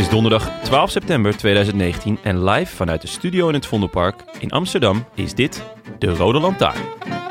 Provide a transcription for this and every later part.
Is donderdag 12 september 2019 en live vanuit de studio in het Vondelpark in Amsterdam is dit de Rode Lantaarn.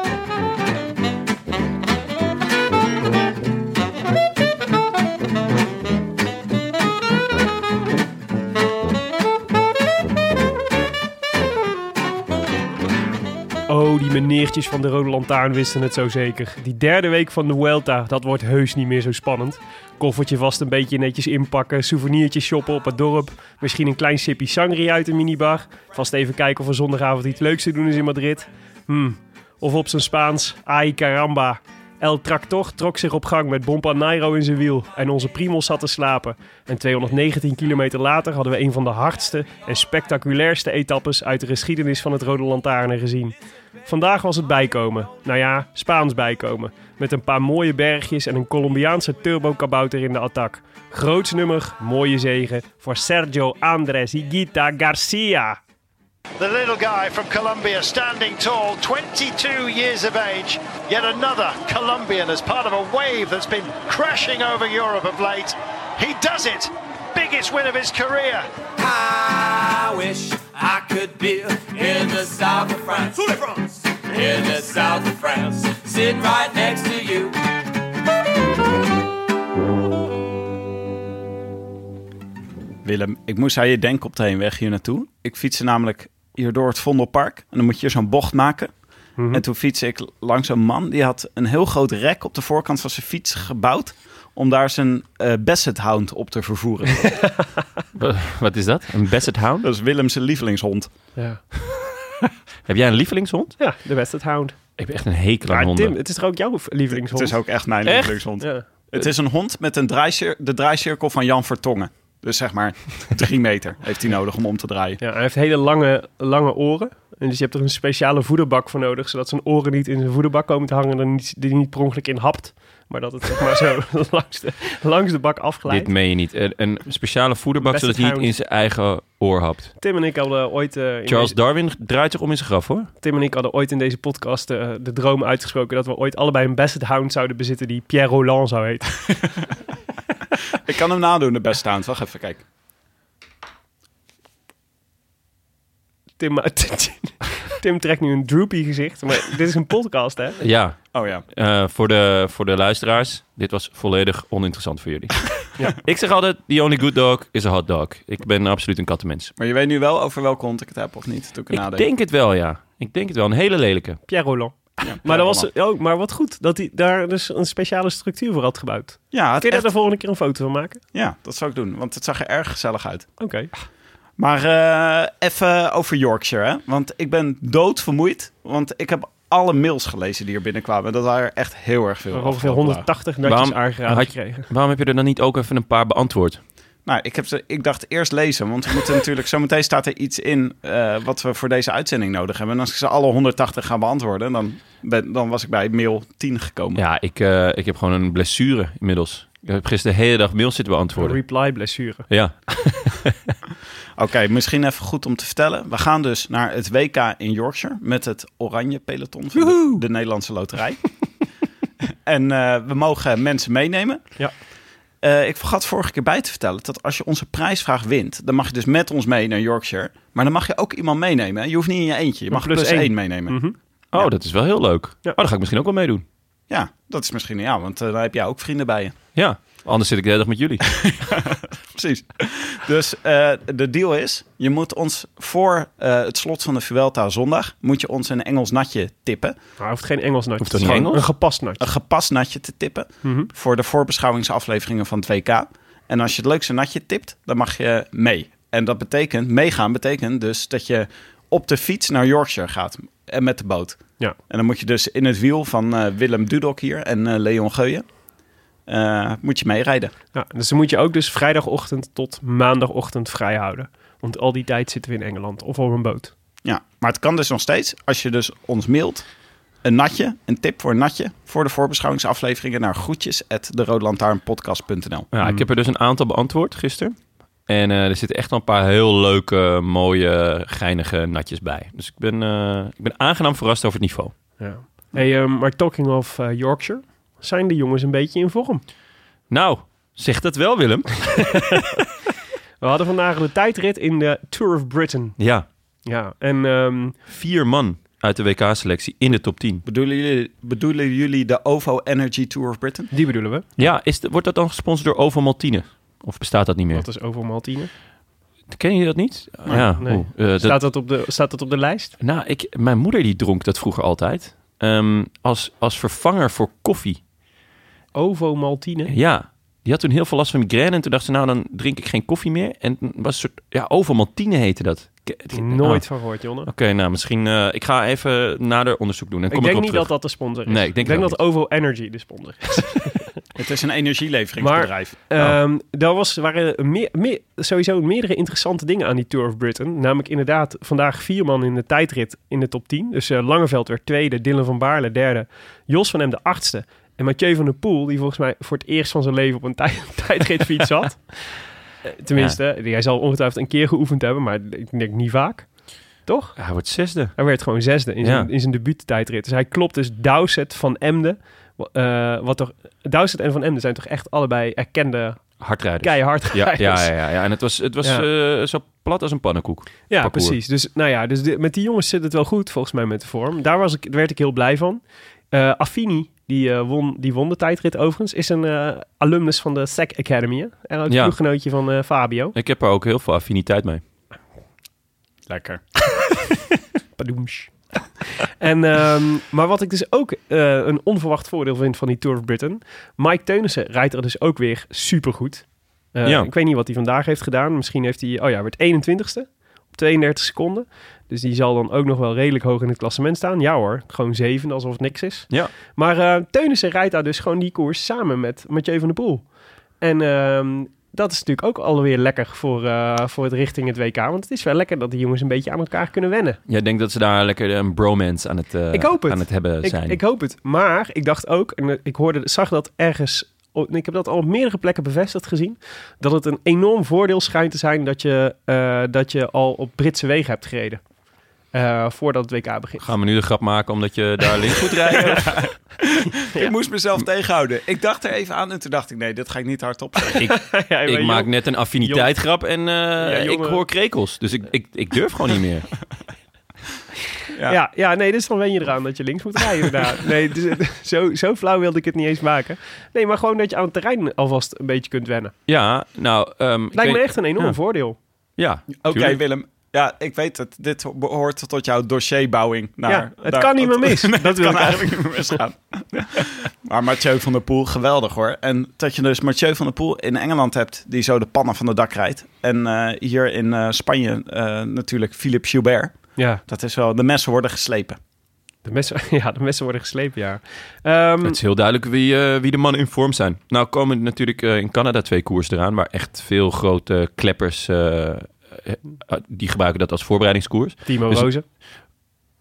Meneertjes van de Rode Lantaarn wisten het zo zeker. Die derde week van de Vuelta, dat wordt heus niet meer zo spannend. Koffertje vast een beetje netjes inpakken, souvenirtjes shoppen op het dorp. Misschien een klein sipje sangria uit de minibar. Vast even kijken of er zondagavond iets leuks te doen is in Madrid. Hmm. Of op zijn Spaans, ay caramba. El Tractor trok zich op gang met Bompa Nairo in zijn wiel en onze Primos zat te slapen. En 219 kilometer later hadden we een van de hardste en spectaculairste etappes uit de geschiedenis van het Rode Lantaarnen gezien. Vandaag was het bijkomen. Nou ja, Spaans bijkomen. Met een paar mooie bergjes en een Colombiaanse turbokabouter in de attack. Groots nummer, mooie zegen voor Sergio Andres Higuita Garcia. The little guy from Colombia standing tall, 22 years of age. Yet another Colombian as part of a wave that's been crashing over Europe of late. He does it. Biggest win of his career. I wish I could be in the south of France. In the south of France, sitting right next to you. Willem, ik moest aan je denken op de heenweg hier naartoe. Ik fietste namelijk hier door het Vondelpark. En dan moet je zo'n bocht maken. En toen fietste ik langs een man. Die had een heel groot rek op de voorkant van zijn fiets gebouwd. Om daar zijn eh Basset Hound op te vervoeren. Wat is dat? Een Basset Hound? Dat is Willem zijn lievelingshond. Ja, Heb jij een lievelingshond? ja de Basset Hound. Ik heb echt een hekel aan Maar honden. Tim, het is toch ook jouw lievelingshond? Het is ook echt mijn Echt? lievelingshond. Ja. Het is een hond met een draaicir de draaicirkel van Jan Vertongen. Dus zeg maar drie meter heeft hij nodig om om te draaien. Ja, hij heeft hele lange, lange oren. En dus je hebt er een speciale voederbak voor nodig, zodat zijn oren niet in zijn voederbak komen te hangen en er niet, die niet per ongeluk in hapt. Maar dat het zeg maar zo langs de, langs de bak afglijdt. Dit meen je niet. Een, een speciale voederbak Basset zodat hij niet in zijn eigen oor hapt. Tim en ik hadden ooit... eh, in Charles deze, Darwin draait zich om in zijn graf hoor. Tim en ik hadden ooit in deze podcast eh, de droom uitgesproken dat we ooit allebei een Basset Hound zouden bezitten die Pierre Roland zou heten. Ik kan hem nadoen, de beste hound. Wacht even, kijk. Tim, Tim trekt nu een droopy gezicht, maar dit is een podcast hè? Ja, Oh ja. eh, voor, de, voor de luisteraars. Dit was volledig oninteressant voor jullie. Ik zeg altijd, the only good dog is a hot dog. Ik ben absoluut een kattenmens. Maar je weet nu wel over welke hond ik het heb of niet? Toen ik denk het wel, ja. Ik denk het wel. Een hele lelijke. Pierre Roland. Ja, Maar, dat was, oh, maar wat goed dat hij daar dus een speciale structuur voor had gebouwd. Ja, Kun je daar de volgende keer een foto van maken? ja, dat zou ik doen. Want het zag er erg gezellig uit. Oké. Maar eh, even over Yorkshire, hè? Want ik ben doodvermoeid. Want ik heb alle mails gelezen die er binnenkwamen. Dat waren er echt heel erg veel. Ongeveer afgelopen dagen. 180 natjes Waarom aangeraden had gekregen. Waarom heb je er dan niet ook even een paar beantwoord? Nou, ik, heb ze, ik dacht eerst lezen. Want we moeten natuurlijk... Zometeen staat er iets in eh, wat we voor deze uitzending nodig hebben. En als ik ze alle 180 ga beantwoorden... dan, ben, dan was ik bij mail 10 gekomen. Ja, ik, eh, ik heb gewoon een blessure inmiddels. Ik heb gisteren de hele dag mails zitten Een beantwoorden. reply blessure. Ja, Oké, misschien even goed om te vertellen. We gaan dus naar het WK in Yorkshire met het oranje peloton van de, de Nederlandse Loterij. en eh, we mogen mensen meenemen. Ja. Eh, ik vergat vorige keer bij te vertellen dat als je onze prijsvraag wint, dan mag je dus met ons mee naar Yorkshire. Maar dan mag je ook iemand meenemen. hè? Je hoeft niet in je eentje. Je mag Plus plus, één. één meenemen. Mhm. Oh, dat is wel heel leuk. Ja. Oh, dan ga ik misschien ook wel meedoen. Ja, dat is misschien ja, want eh, dan heb jij ook vrienden bij je. Ja, anders zit ik de hele dag met jullie. Precies. Dus eh, de deal is, je moet ons voor eh, het slot van de Vuelta zondag, moet je ons een Engels natje tippen. Maar hij hoeft geen Engels natje. Hoeft dat Het is niet gewoon Engels? Een gepast natje. Een gepast natje te tippen Mhm. voor de voorbeschouwingsafleveringen van het WK. En als je het leukste natje tipt, dan mag je mee. En dat betekent, meegaan betekent dus dat je op de fiets naar Yorkshire gaat en met de boot. Ja. En dan moet je dus in het wiel van eh, Willem Dudok hier en eh, Leon Geuyen, eh, moet je meerijden. Ja, dus dan moet je ook dus vrijdagochtend tot maandagochtend vrij houden. Want al die tijd zitten we in Engeland of op een boot. Ja, maar het kan dus nog steeds als je dus ons mailt een natje, een tip voor een natje voor de voorbeschouwingsafleveringen naar groetjes at de Ja, ik heb er dus een aantal beantwoord gisteren. En eh, er zitten echt wel een paar heel leuke, mooie, geinige natjes bij. Dus ik ben, eh, ik ben aangenaam verrast over het niveau. Ja. Hey, um, maar talking of Yorkshire, zijn de jongens een beetje in vorm? Nou, zeg dat wel, Willem. We hadden vandaag de tijdrit in de Tour of Britain. Ja, Ja, en ehm, vier man uit de WK-selectie in de top 10. Bedoelen jullie, bedoelen jullie de OVO Energy Tour of Britain? die bedoelen we. Ja, is de- wordt dat dan gesponsord door Ovo Maltine? Of bestaat dat niet meer? Dat is over Maltine. Ken je dat niet? ja, nee. eh, dat- Staat, dat op de, staat dat op de lijst? Nou, ik, mijn moeder die dronk dat vroeger altijd. Ehm, als, als vervanger voor koffie. Ovo Maltine. Ja, die had toen heel veel last van migraine. En toen dacht ze, nou, dan drink ik geen koffie meer. En was een soort, ja, Ovomaltine heette dat. Ik- Nooit Ah, van gehoord, Jonne. Oké, nou, misschien, eh, ik ga even nader onderzoek doen. En kom Ik denk niet terug. dat dat de sponsor is. Nee, ik denk ik denk het dat Ovo Energy de sponsor is. Het is een energieleveringsbedrijf. Ehm daar was, waren meer, meer, sowieso meerdere interessante dingen aan die Tour of Britain. Namelijk inderdaad vandaag vier man in de tijdrit in de top 10. Dus eh, Langeveld werd tweede, Dylan van Baarle derde, Jos van Hem de achtste. En Mathieu van der Poel, die volgens mij voor het eerst van zijn leven op een tij- tijdritfiets zat. Eh, Tenminste, hij zal ongetwijfeld een keer geoefend hebben, maar ik denk niet vaak. Toch? Hij wordt zesde. Hij werd gewoon zesde in zijn, Ja. in zijn debuuttijdrit. Dus hij klopt dus Dowsett van Emden. eh, wat toch, Dowsett en van Emden zijn toch echt allebei erkende Hardrijders. keihard Ja, ja, ja, ja. En het was, het was Ja. eh, zo plat als een pannenkoek. Ja, parcours. precies. Dus, nou ja, dus de- met die jongens zit het wel goed volgens mij met de vorm. Daar, was ik, daar werd ik heel blij van. Eh Affini, die, eh, won, die won de tijdrit overigens, is een eh, alumnus van de SEC Academy. hè? En ook een Ja. ploeggenootje van eh, Fabio. Ik heb er ook heel veel affiniteit mee. Lekker. Padoemsch. en, ehm, maar wat ik dus ook eh, een onverwacht voordeel vind van die Tour of Britain. Mike Teunissen rijdt er dus ook weer supergoed. Eh Ja. Ik weet niet wat hij vandaag heeft gedaan. Misschien heeft hij, oh ja, werd 21ste op 32 seconden. Dus die zal dan ook nog wel redelijk hoog in het klassement staan. Ja hoor, gewoon zevende alsof het niks is. Ja. Maar eh Teunissen rijdt daar dus gewoon die koers samen met Mathieu van der Poel. En ehm, dat is natuurlijk ook alweer lekker voor, eh, voor het richting het WK. Want het is wel lekker dat die jongens een beetje aan elkaar kunnen wennen. Jij denkt dat ze daar lekker een bromance aan het, eh, Ik hoop het. aan het hebben Ik, zijn. ik hoop het. Maar ik dacht ook, en eh, ik hoorde, zag dat ergens, ik heb dat al op meerdere plekken bevestigd gezien, dat het een enorm voordeel schijnt te zijn dat je, eh, dat je al op Britse wegen hebt gereden. Eh, voordat het WK begint. Gaan we nu de grap maken omdat je daar links moet rijden? Ik moest mezelf tegenhouden. Ik dacht er even aan en toen dacht ik, nee, dit ga ik niet hardop zeggen. ik Ja, ik maak net een affiniteitgrap en eh, ik hoor krekels. Dus ik, ik, ik durf gewoon niet meer. ja. Ja, nee, dus dan wen je eraan dat je links moet rijden inderdaad. Nee, dus, eh, zo, zo flauw wilde ik het niet eens maken. Nee, maar gewoon dat je aan het terrein alvast een beetje kunt wennen. Ja, nou... ehm, ik Lijkt me weet- echt een enorm Ja. voordeel. Ja, Oké. Willem. Ja, ik weet het. Dit behoort tot jouw dossierbouwing. Naar, Ja, het daar- kan niet meer mis. Nee, Dat wil kan ik eigenlijk niet meer misgaan. maar Mathieu van der Poel, geweldig hoor. En dat je dus Mathieu van der Poel in Engeland hebt... die zo de pannen van de dak rijdt. En eh, hier in eh, Spanje eh, natuurlijk Philippe Gilbert. Ja, Dat is wel... De messen worden geslepen. de messen, ja, de messen worden geslepen, ja. Ehm, Het is heel duidelijk wie, wie de mannen in vorm zijn. Nou komen natuurlijk in Canada twee koers eraan... waar echt veel grote kleppers... die gebruiken dat als voorbereidingskoers. Timo Dus- Rozen.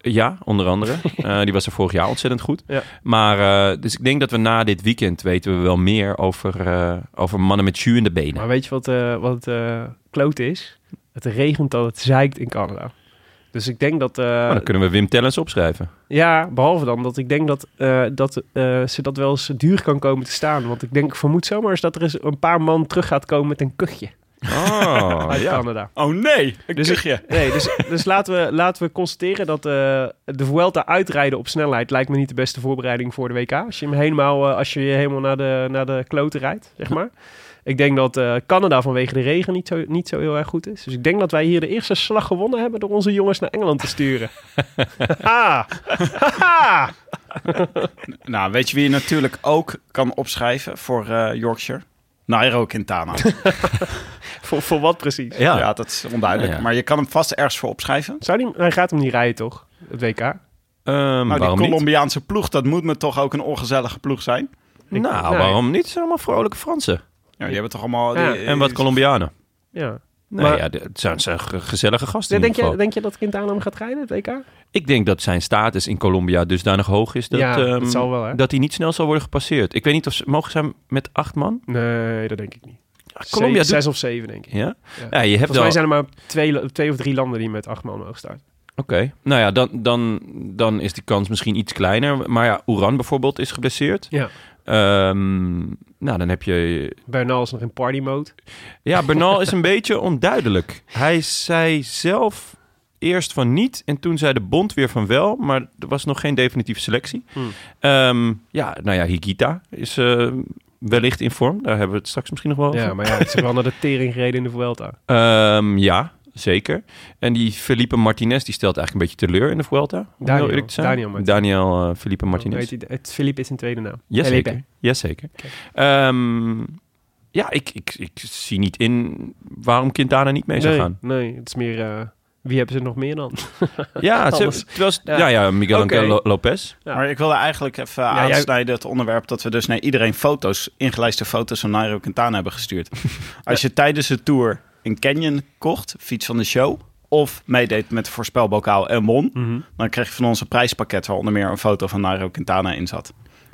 Ja, onder andere. Eh, die was er vorig jaar ontzettend goed. Ja. Maar, eh, dus ik denk dat we na dit weekend weten we wel meer over, eh, over mannen met jus in de benen. Maar weet je wat, eh wat eh klote is? Het regent dat het zeikt in Canada. Dus ik denk dat... eh, Nou, dan kunnen we Wim Tellens opschrijven. ja, behalve dan dat ik denk dat, eh, dat eh, ze dat wel eens duur kan komen te staan. Want ik denk, vermoed zomaar eens dat er eens een paar man terug gaat komen met een kuchje Oh, uit ja. Canada. Oh nee, een Dus, kuchje. nee, dus, dus laten, we, laten we constateren dat eh, de Vuelta uitrijden op snelheid lijkt me niet de beste voorbereiding voor de WK. Als je hem helemaal, eh, als je je helemaal naar de, naar de kloten rijdt, zeg maar. Ik denk dat eh, Canada vanwege de regen niet zo, niet zo heel erg goed is. Dus ik denk dat wij hier de eerste slag gewonnen hebben door onze jongens naar Engeland te sturen. Haha! Nou, weet je wie je natuurlijk ook kan opschrijven voor Yorkshire? Nairo Quintana. voor, voor wat precies? Ja. Ja, dat is onduidelijk. Ja, ja. Maar je kan hem vast ergens voor opschrijven. Zou die, hij gaat hem niet rijden, toch? Het WK? Ehm, Nou, die niet? Colombiaanse ploeg, dat moet me toch ook een ongezellige ploeg zijn? Ik- Nou, nee. waarom niet? Het zijn allemaal vrolijke Fransen. Ja, die hebben toch allemaal... Ja, die- En wat Colombianen. Ja. Maar- ja, het zijn, zijn ge- gezellige gasten. denk, je, denk je dat Quintana hem gaat rijden, het WK? Ik denk dat zijn status in Colombia dusdanig hoog is dat, Ja, dat ehm, zal wel, hè? dat hij niet snel zal worden gepasseerd. Ik weet niet of ze mogen zijn met acht man. Nee, dat denk ik niet. Colombia Zes, doet- zes of zeven, denk ik. Ja, Ja. ja je hebt Volgens mij zijn er maar twee, twee of drie landen die met acht man mogen starten. Oké, nou ja, dan, dan, dan is die kans misschien iets kleiner. Maar ja, Oeran bijvoorbeeld is geblesseerd. Ja. Ehm, nou, dan heb je... Bernal is nog in party mode. Ja, Bernal is een beetje onduidelijk. Hij zei zelf eerst van niet en toen zei de bond weer van wel. Maar er was nog geen definitieve selectie. Hmm. Ehm, ja, nou ja, Higita is eh, wellicht in vorm. Daar hebben we het straks misschien nog wel over. Ja, maar ja, het is wel naar de tering gereden in de Vuelta. Ehm, ja, zeker. En die Felipe Martinez, die stelt eigenlijk een beetje teleur in de Vuelta. Daniel, heel eerlijk te zijn. Daniel Martinez. Daniel eh, Felipe Martinez. Het Philippe is een tweede naam. Jazeker. LEP. Jazeker. Oké. Ehm, ja, ik, ik, ik zie niet in waarom Quintana niet mee zou Nee, gaan. nee, het is meer... eh, wie hebben ze nog meer dan? Ja, terwijl ze- Ja. ja. ja, Miguel. Angel Lopez. Ja. Maar ik wilde eigenlijk even Ja, jij- aansnijden het onderwerp dat we dus naar iedereen foto's, ingelijste foto's van Nairo Quintana hebben gestuurd. Als je tijdens de tour een Canyon kocht, fiets van de show, of meedeed met de voorspelbokaal en won, Mhm. dan kreeg je van ons een prijspakket waar onder meer een foto van Nairo Quintana in zat.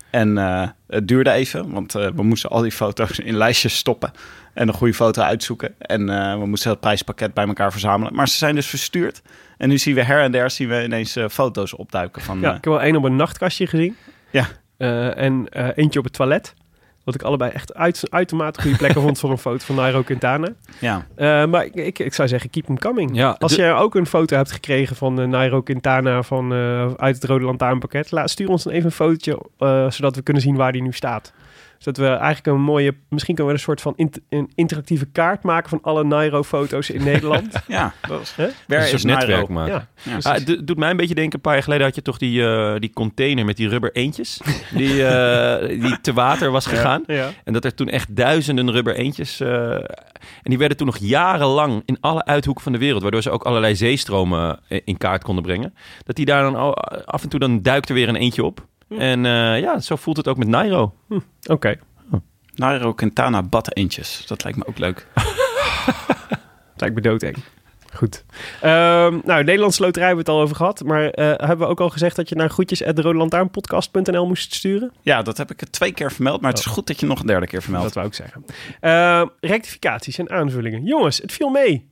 En eh, het duurde even, want eh, we moesten al die foto's in lijstjes stoppen en een goede foto uitzoeken. En eh, we moesten het prijspakket bij elkaar verzamelen. Maar ze zijn dus verstuurd. En nu zien we her en der zien we ineens foto's opduiken van... Ja, ik heb wel één op een nachtkastje gezien. Ja. En eentje op het toilet. Wat ik allebei echt uit, uitermate goede plekken vond voor een foto van Nairo Quintana. ja. Eh, maar ik, ik, ik zou zeggen, keep them coming. Ja, Als de- je ook een foto hebt gekregen van uh, Nairo Quintana van, eh, uit het Rode Lantaarnpakket, laat, stuur ons dan even een fotootje, eh, zodat we kunnen zien waar die nu staat. Zodat we eigenlijk een mooie, misschien kunnen we een soort van int- een interactieve kaart maken van alle Nairo-foto's in Nederland. Ja, dat is... Hè? Waar een is soort netwerk Nairo? maken. ja, Ja. Ah, het do- doet mij een beetje denken, een paar jaar geleden had je toch die, eh, die container met die rubber eentjes. Die, eh, die te water was gegaan. ja. En dat er toen echt duizenden rubber eentjes... eh, en die werden toen nog jarenlang in alle uithoeken van de wereld... waardoor ze ook allerlei zeestromen in kaart konden brengen. Dat die daar dan al- af en toe dan duikt er weer een eentje op. En eh, ja, zo voelt het ook met Nairo. Oké. Nairo Quintana bad eentjes. Dat lijkt me ook leuk. Lijkt me doodeng. Goed. Ehm, nou, Nederlandse loterij hebben we het al over gehad. Maar eh, hebben we ook al gezegd dat je naar groetjes.rodelantaarnpodcast.nl moest sturen? Ja, dat heb ik het twee keer vermeld. Maar het is goed dat je nog een derde keer vermeldt. Dat wou ik zeggen. Ehm, rectificaties en aanvullingen. Jongens, het viel mee.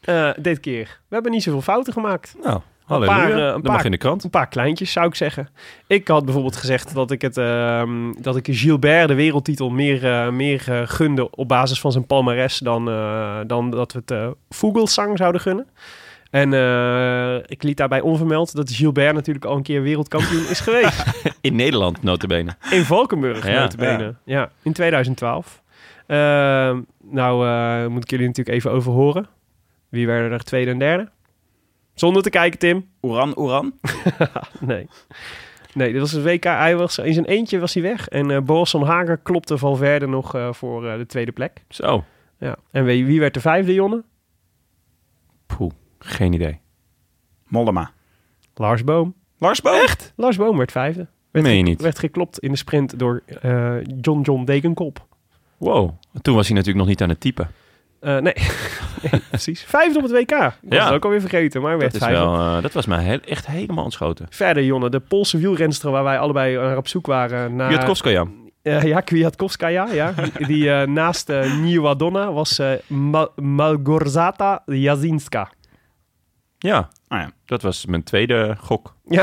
eh, dit keer. We hebben niet zoveel fouten gemaakt. Nou, paar, halleluja. eh, een paar- mag in de krant. Een paar kleintjes, zou ik zeggen. Ik had bijvoorbeeld gezegd dat ik, het, ehm, dat ik Gilbert de wereldtitel meer, eh, meer eh, gunde op basis van zijn palmares dan, dan dat we het Vogelsang zouden gunnen. En ik liet daarbij onvermeld dat Gilbert natuurlijk al een keer wereldkampioen is geweest. In Nederland, notabene. In Valkenburg, Ja, notabene. Ja. in 2012. Ehm, nou moet ik jullie natuurlijk even over horen. Wie werden er tweede en derde? Zonder te kijken, Tim. Oeran, Oeran. Nee. Nee, dit was een WK. Hij was, in zijn eentje was hij weg. En eh Boris van Hager klopte Valverde nog eh, voor eh, de tweede plek. Zo, Ja. En wie, wie werd de vijfde, Jonne? poeh, geen idee. Mollema. Lars Boom. Lars Boom. Echt? Lars Boom werd vijfde. Werd, Meen je niet? werd geklopt in de sprint door eh, John John Degenkop. Wow, toen was hij natuurlijk nog niet aan het typen. Eh, nee. nee, precies. Vijfde op het WK. Ik was Ja. het ook alweer vergeten, maar werd Dat, is wel, eh, dat was mij he- echt helemaal ontschoten. Verder, Jonne, de Poolse wielrenster waar wij allebei naar op zoek waren. Naar... Kwiatkowska, ja. Eh, ja, Kwiatkowskaja, ja. Die, eh, naast eh Nieuwa Donna was eh, Ma- Malgorzata Jazinska. Ja, Ah ja. dat was mijn tweede gok. Ja,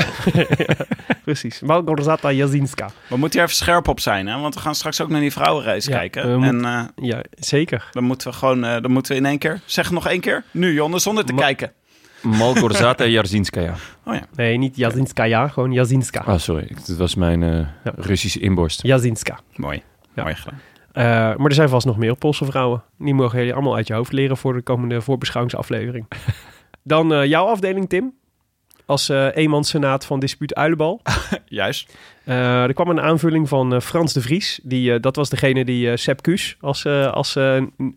precies. Malgorzata Jazinska. We moeten hier even scherp op zijn, hè? want we gaan straks ook naar die vrouwenreis Ja, kijken. we moet- en eh, Ja, zeker. dan moeten we gewoon, eh, dan moeten we in één keer, zeg nog één keer, nu Jonne, zonder te Ma- kijken. Malgorzata Jarzynskaya. Oh ja. Nee, niet Jazinskaya, gewoon Jazinska. Ah, sorry. Dat was mijn eh, Russische inborst. Jazinska. Mooi. Ja. Mooi gedaan. Eh, maar er zijn vast nog meer Poolse vrouwen. Die mogen jullie allemaal uit je hoofd leren voor de komende voorbeschouwingsaflevering. Dan eh, jouw afdeling, Tim. Als eh eenmanssenaat van Dispuut Uilenbal. Juist. Eh, er kwam een aanvulling van Frans de Vries. Die, dat was degene die uh, Sepp Kuus als, als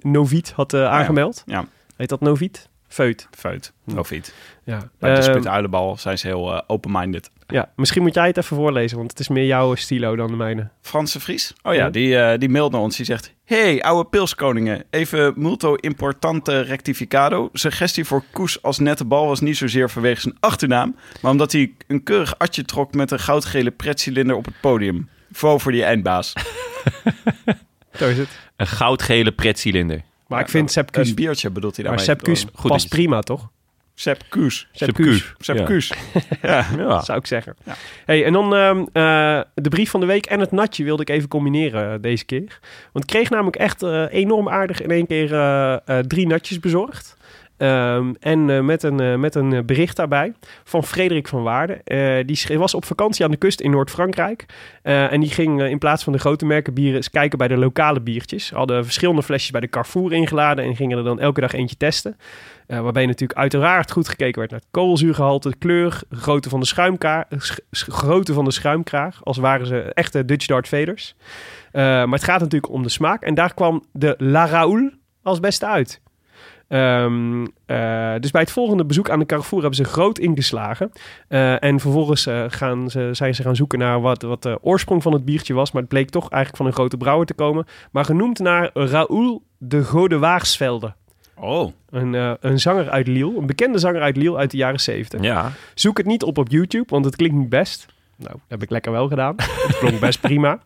noviet had eh, aangemeld. Ja. Heet dat noviet? Feut. Feut. Of iets. Ja. Bij de Eh, Spit Uilenbal zijn ze heel eh, open-minded. ja, misschien moet jij het even voorlezen, want het is meer jouw stilo dan de mijne. Franse Vries? Oh ja, Ja. die, eh die mailt naar ons. Die zegt... Hey, oude pilskoningen. Even multo importante rectificado. Suggestie voor Koes als nette bal was niet zozeer vanwege zijn achternaam... maar omdat hij een keurig atje trok met een goudgele pretcilinder op het podium. Vooral voor die eindbaas. Zo is het. Een goudgele pretcilinder. Maar ik vind Sepp Kuus... Een biertje bedoelt hij Maar daarmee. Sepp Kuus Goed past prima, toch? Sepp Koes. Sepp Kuus. Sepp Ja. Ja. zou ik zeggen. Ja. Hey, en dan ehm, eh, de brief van de week en het natje wilde ik even combineren eh, deze keer. Want ik kreeg namelijk echt eh, enorm aardig in één keer drie natjes bezorgd. Ehm, en eh, met, een, eh, met een eh, bericht daarbij van Frederik van Waarden. Eh, die was op vakantie aan de kust in Noord-Frankrijk. En die ging in plaats van de grote merken bieren eens kijken bij de lokale biertjes. Hadden verschillende flesjes bij de Carrefour ingeladen en gingen er dan elke dag eentje testen. Waarbij natuurlijk uiteraard goed gekeken werd naar het koolzuurgehalte, de kleur, de grootte van de, schuimka- sch- sch- grootte van de schuimkraag. Als waren ze echte Dutch Dart Vaders. Maar het gaat natuurlijk om de smaak. En daar kwam de La Raoul als beste uit. Ehm, eh, dus bij het volgende bezoek aan de Carrefour hebben ze groot ingeslagen. Eh, en vervolgens eh, gaan ze, zijn ze gaan zoeken naar wat, wat de oorsprong van het biertje was. Maar het bleek toch eigenlijk van een grote brouwer te komen. Maar genoemd naar Raoul de Godewaarsvelde. Oh. Een, een zanger uit Lille, een bekende zanger uit Lille uit de jaren 70. Ja. Zoek het niet op op YouTube, want het klinkt niet best. Nou, dat heb ik lekker wel gedaan. Het klonk best prima.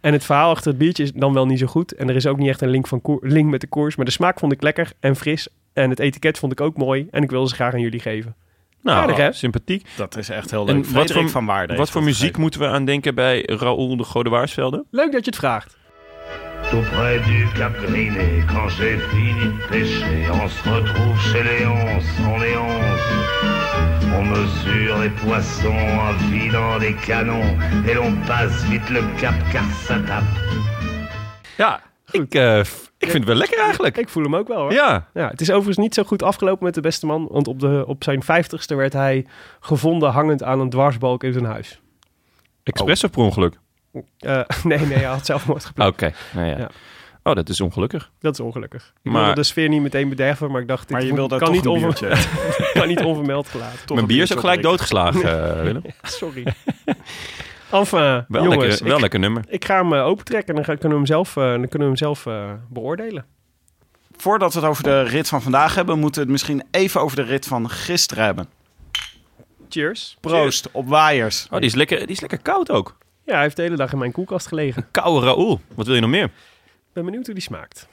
En het verhaal achter het biertje is dan wel niet zo goed. En er is ook niet echt een link, van link met de koers. Maar de smaak vond ik lekker en fris. En het etiket vond ik ook mooi. En ik wilde ze graag aan jullie geven. Nou, Aardig, hè? sympathiek. Dat is echt heel En leuk. wat Frederik voor- van Waarde. Wat voor muziek gegeven. moeten we aan denken bij Raoul de Godewaarsvelde? Leuk dat je het vraagt. Tout près du Cap Griné, quand j'ai fini de pêcher, on se retrouve chez Léonce, en Léonce. On mesure les poissons en vidant des canons, et l'on passe vite le cap car ça tape. Ja, ik, eh, ik vind het wel lekker eigenlijk. Ik voel hem ook wel hoor. Ja, Ja, het is overigens niet zo goed afgelopen met de beste man. Want op, de, op zijn vijftigste werd hij gevonden hangend aan een dwarsbalk in zijn huis. expres of per ongeluk? Eh, nee, nee, hij had zelfmoord gepleegd. Oké, nou ja. Ja. Oh, dat is ongelukkig. Dat is ongelukkig. Ik Maar- wilde de sfeer niet meteen bederven, maar ik dacht, Maar je moet- wilde kan, toch niet een onver- kan niet onvermeld gelaten. Mijn bier is ook gelijk doodgeslagen, eh, Willem. Sorry. enfin, Wel, jongens, lekker, wel ik, lekker nummer. ik ga hem eh, opentrekken en dan ga- kunnen we hem zelf, eh, dan kunnen we hem zelf eh, beoordelen. Voordat we het over de rit van vandaag hebben, moeten we het misschien even over de rit van gisteren hebben. Cheers. Proost op waaiers. Oh, die is lekker, die is lekker koud ook. Ja, hij heeft de hele dag in mijn koelkast gelegen. Koude Raoul. Wat wil je nog meer? Ik ben benieuwd hoe die smaakt.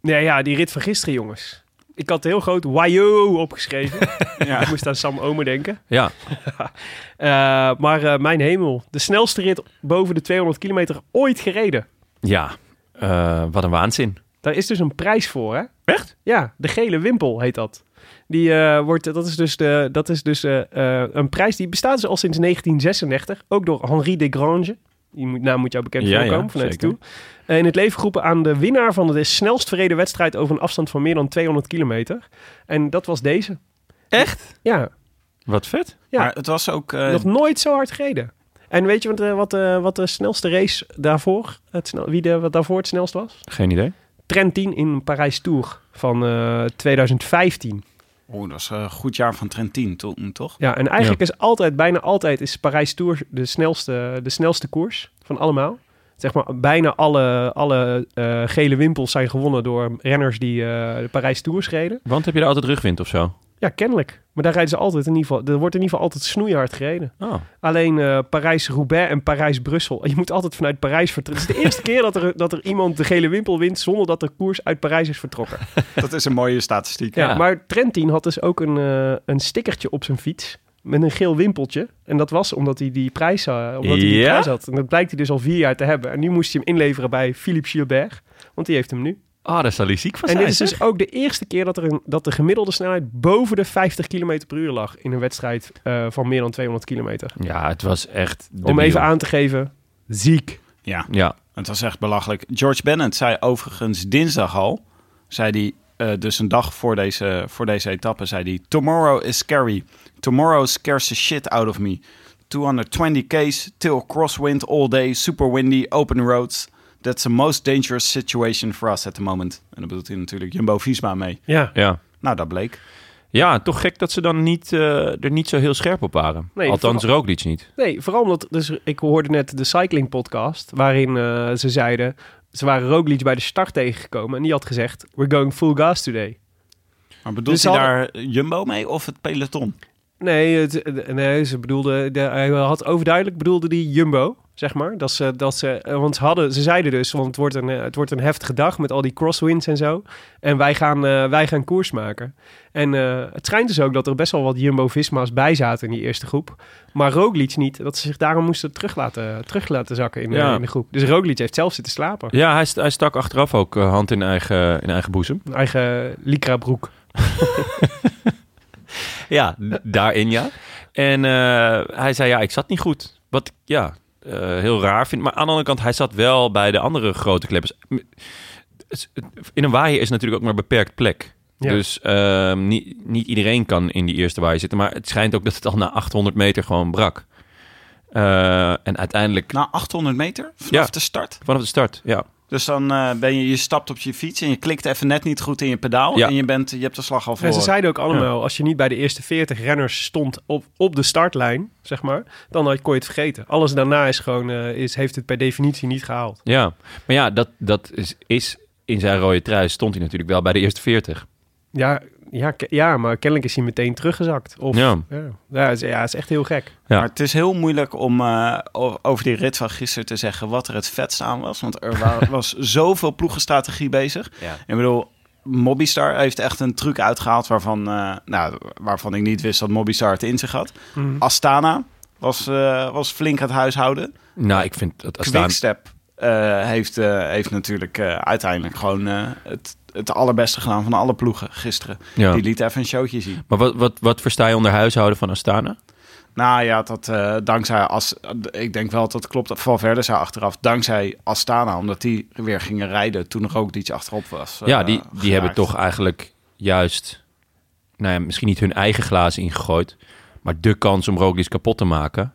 Nee, ja, die rit van gisteren, jongens. Ik had heel groot Wajo opgeschreven. Ja. Ik moest aan Sam Omer denken. Ja, Eh, maar eh, mijn hemel. De snelste rit boven de 200 kilometer ooit gereden. ja. Eh, wat een waanzin. Daar is dus een prijs voor, hè? Echt? Ja, de gele wimpel heet dat. Die eh, wordt, dat is dus, de, dat is dus eh, eh, een prijs die bestaat dus al sinds 1936. Ook door Henri Desgrange. Die moet- naam moet jou bekend Ja, voorkomen ja, vanuit zeker. toe. Eh, in het leven geroepen aan de winnaar van de snelst verreden wedstrijd over een afstand van meer dan 200 kilometer. En dat was deze. Echt? Ja, Wat vet. Ja. Maar het was ook... eh, nog nooit zo hard gereden. En weet je wat, eh, wat, wat de snelste race daarvoor, het snel, wie de, wat daarvoor het snelst was? Geen idee. Trentin in Parijs Tour van eh, 2015. Oeh, dat was een goed jaar van Trentin toen, toch? Ja, en eigenlijk is altijd, bijna altijd, is Parijs Tour de snelste, de snelste koers van allemaal. Zeg maar, bijna alle, alle eh, gele wimpels zijn gewonnen door renners die eh, de Parijs Tours reden. Want heb je daar altijd rugwind of zo? Ja, kennelijk. Maar daar rijden ze altijd in ieder geval. Er wordt in ieder geval altijd snoeihard gereden. Oh. Alleen eh, Parijs-Roubaix en Parijs-Brussel. Je moet altijd vanuit Parijs vertrekken. Het is de eerste keer dat er, dat er iemand de gele wimpel wint zonder dat de koers uit Parijs is vertrokken. Dat is een mooie statistiek. Ja, Ja. maar Trentin had dus ook een, eh, een stickertje op zijn fiets. Met een geel wimpeltje. En dat was omdat hij die prijs, eh, omdat hij die Ja? prijs had. En dat blijkt hij dus al vier jaar te hebben. En nu moest hij hem inleveren bij Philippe Gilbert. Want die heeft hem nu. Ah, daar zal hij ziek van En zijn. dit is dus ook de eerste keer dat, er een, dat de gemiddelde snelheid boven de 50 km per uur lag. In een wedstrijd eh, van meer dan 200 kilometer. Ja, het was echt... Om even aan te geven. Ziek. Ja, Ja, het was echt belachelijk. George Bennett zei overigens dinsdag al, zei hij, eh, dus een dag voor deze, voor deze etappe, zei hij: Tomorrow is scary. Tomorrow scares the shit out of me. 220 K's, till crosswind all day, super windy, open roads. That's the most dangerous situation for us at the moment. En dan bedoelt hij natuurlijk Jumbo-Visma mee. Ja. ja. Nou, dat bleek. Ja, toch gek dat ze dan niet, eh, er niet zo heel scherp op waren. Nee, Althans, vooral- Roglic niet. Nee, vooral omdat... Dus ik hoorde net de cycling podcast. Waarin eh, ze zeiden... Ze waren Roglic bij de start tegengekomen. En die had gezegd... We're going full gas today. Maar bedoelt Dus hij daar Jumbo mee of het peloton? Nee, het, eh, nee ze bedoelde, de, hij had overduidelijk bedoelde die Jumbo, zeg maar. Dat ze, dat ze, eh, want ze, hadden, ze zeiden dus, want het wordt, een, eh, het wordt een heftige dag met al die crosswinds en zo. En wij gaan, eh, wij gaan koers maken. En het schijnt dus ook dat er best wel wat Jumbo-Visma's bij zaten in die eerste groep. Maar Roglic niet, dat ze zich daarom moesten terug laten, terug laten zakken in, in de groep. Dus Roglic heeft zelf zitten slapen. Ja, hij, st- hij stak achteraf ook hand in eigen, in eigen boezem. Een eigen Lycra broek. Ja, daarin ja. En hij zei, ja, ik zat niet goed. Wat ja, eh, heel raar vind. Maar aan de andere kant, hij zat wel bij de andere grote kleppers. In een waaier is natuurlijk ook maar beperkt plek. Ja. Dus ehm, niet, niet iedereen kan in die eerste waaier zitten. Maar het schijnt ook dat het al na 800 meter gewoon brak. Eh, en uiteindelijk Na 800 meter vanaf Ja. de start. vanaf de start, ja. Dus dan eh, ben je, je stapt op je fiets en je klikt even net niet goed in je pedaal. Ja. En je, bent, je hebt de slag al En verloren. ze zeiden ook allemaal, als je niet bij de eerste 40 renners stond op, op de startlijn, zeg maar, dan had- kon je het vergeten. Alles daarna is gewoon, eh, is, heeft het per definitie niet gehaald. Ja, maar ja, dat, dat is, is in zijn rode trui stond hij natuurlijk wel bij de eerste 40. Ja, ja, ja maar kennelijk is hij meteen teruggezakt. Of, Ja. ja. Ja, het is, ja, het is echt heel gek. Ja. Maar het is heel moeilijk om eh, over die rit van gisteren te zeggen wat er het vetst aan was. Want er wa- was zoveel ploegenstrategie bezig. Ja. Ik bedoel, Mobistar heeft echt een truc uitgehaald waarvan, eh, nou, waarvan ik niet wist dat Mobistar het in zich had. Mhm. Astana was, eh, was flink aan het huishouden. Nou, ik vind dat Astana... Quickstep eh, heeft, eh, heeft natuurlijk eh, uiteindelijk gewoon eh, het, het allerbeste gedaan van alle ploegen gisteren. Ja. Die liet even een showtje zien. Maar wat, wat, wat versta je onder huishouden van Astana? Nou ja, dat eh, dankzij As, ik denk wel dat dat klopt. Valverde zei achteraf dankzij Astana, omdat die weer gingen rijden toen er ook iets achterop was. eh, ja, die, die hebben toch eigenlijk juist, nou ja, misschien niet hun eigen glazen ingegooid, maar de kans om Roglic kapot te maken.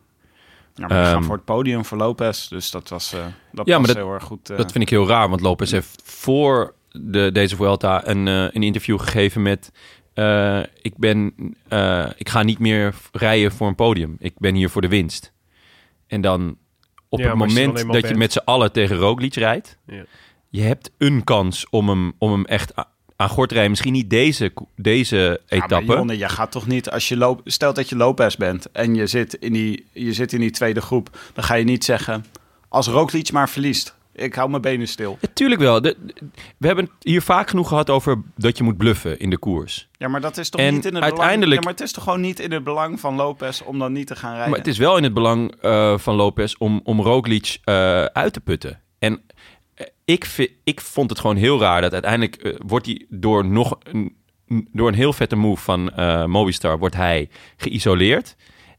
Ja, maar gaan Ehm, voor het podium voor Lopez, dus dat was, eh dat Ja, was dat- heel erg goed. Dat vind ik heel raar, want Lopez heeft voor de, deze Vuelta een, eh, een interview gegeven met... eh, ik, ben, eh, ik ga niet meer rijden voor een podium. Ik ben hier voor de winst. En dan op Ja, het je moment dat je met z'n allen tegen Roglic rijdt... Ja. je hebt een kans om hem, om hem echt aan gort te rijden. Misschien niet deze, deze Ja, maar etappe. Jonne, je gaat toch niet als je loopt. Stel dat je Lopez bent en je zit in die, je zit in die tweede groep, dan ga je niet zeggen als Roglic maar verliest. Ik hou mijn benen stil. Ja, tuurlijk wel. De- de- we hebben het hier vaak genoeg gehad over dat je moet bluffen in de koers. Ja, maar dat is toch En niet in het uiteindelijk- belang. Ja, maar het is toch gewoon niet in het belang van Lopez om dan niet te gaan rijden. Maar het is wel in het belang eh, van Lopez om, om Roglic eh, uit te putten. En eh, ik, ik vond het gewoon heel raar dat uiteindelijk wordt hij door nog een, door een heel vette move van Movistar wordt hij geïsoleerd.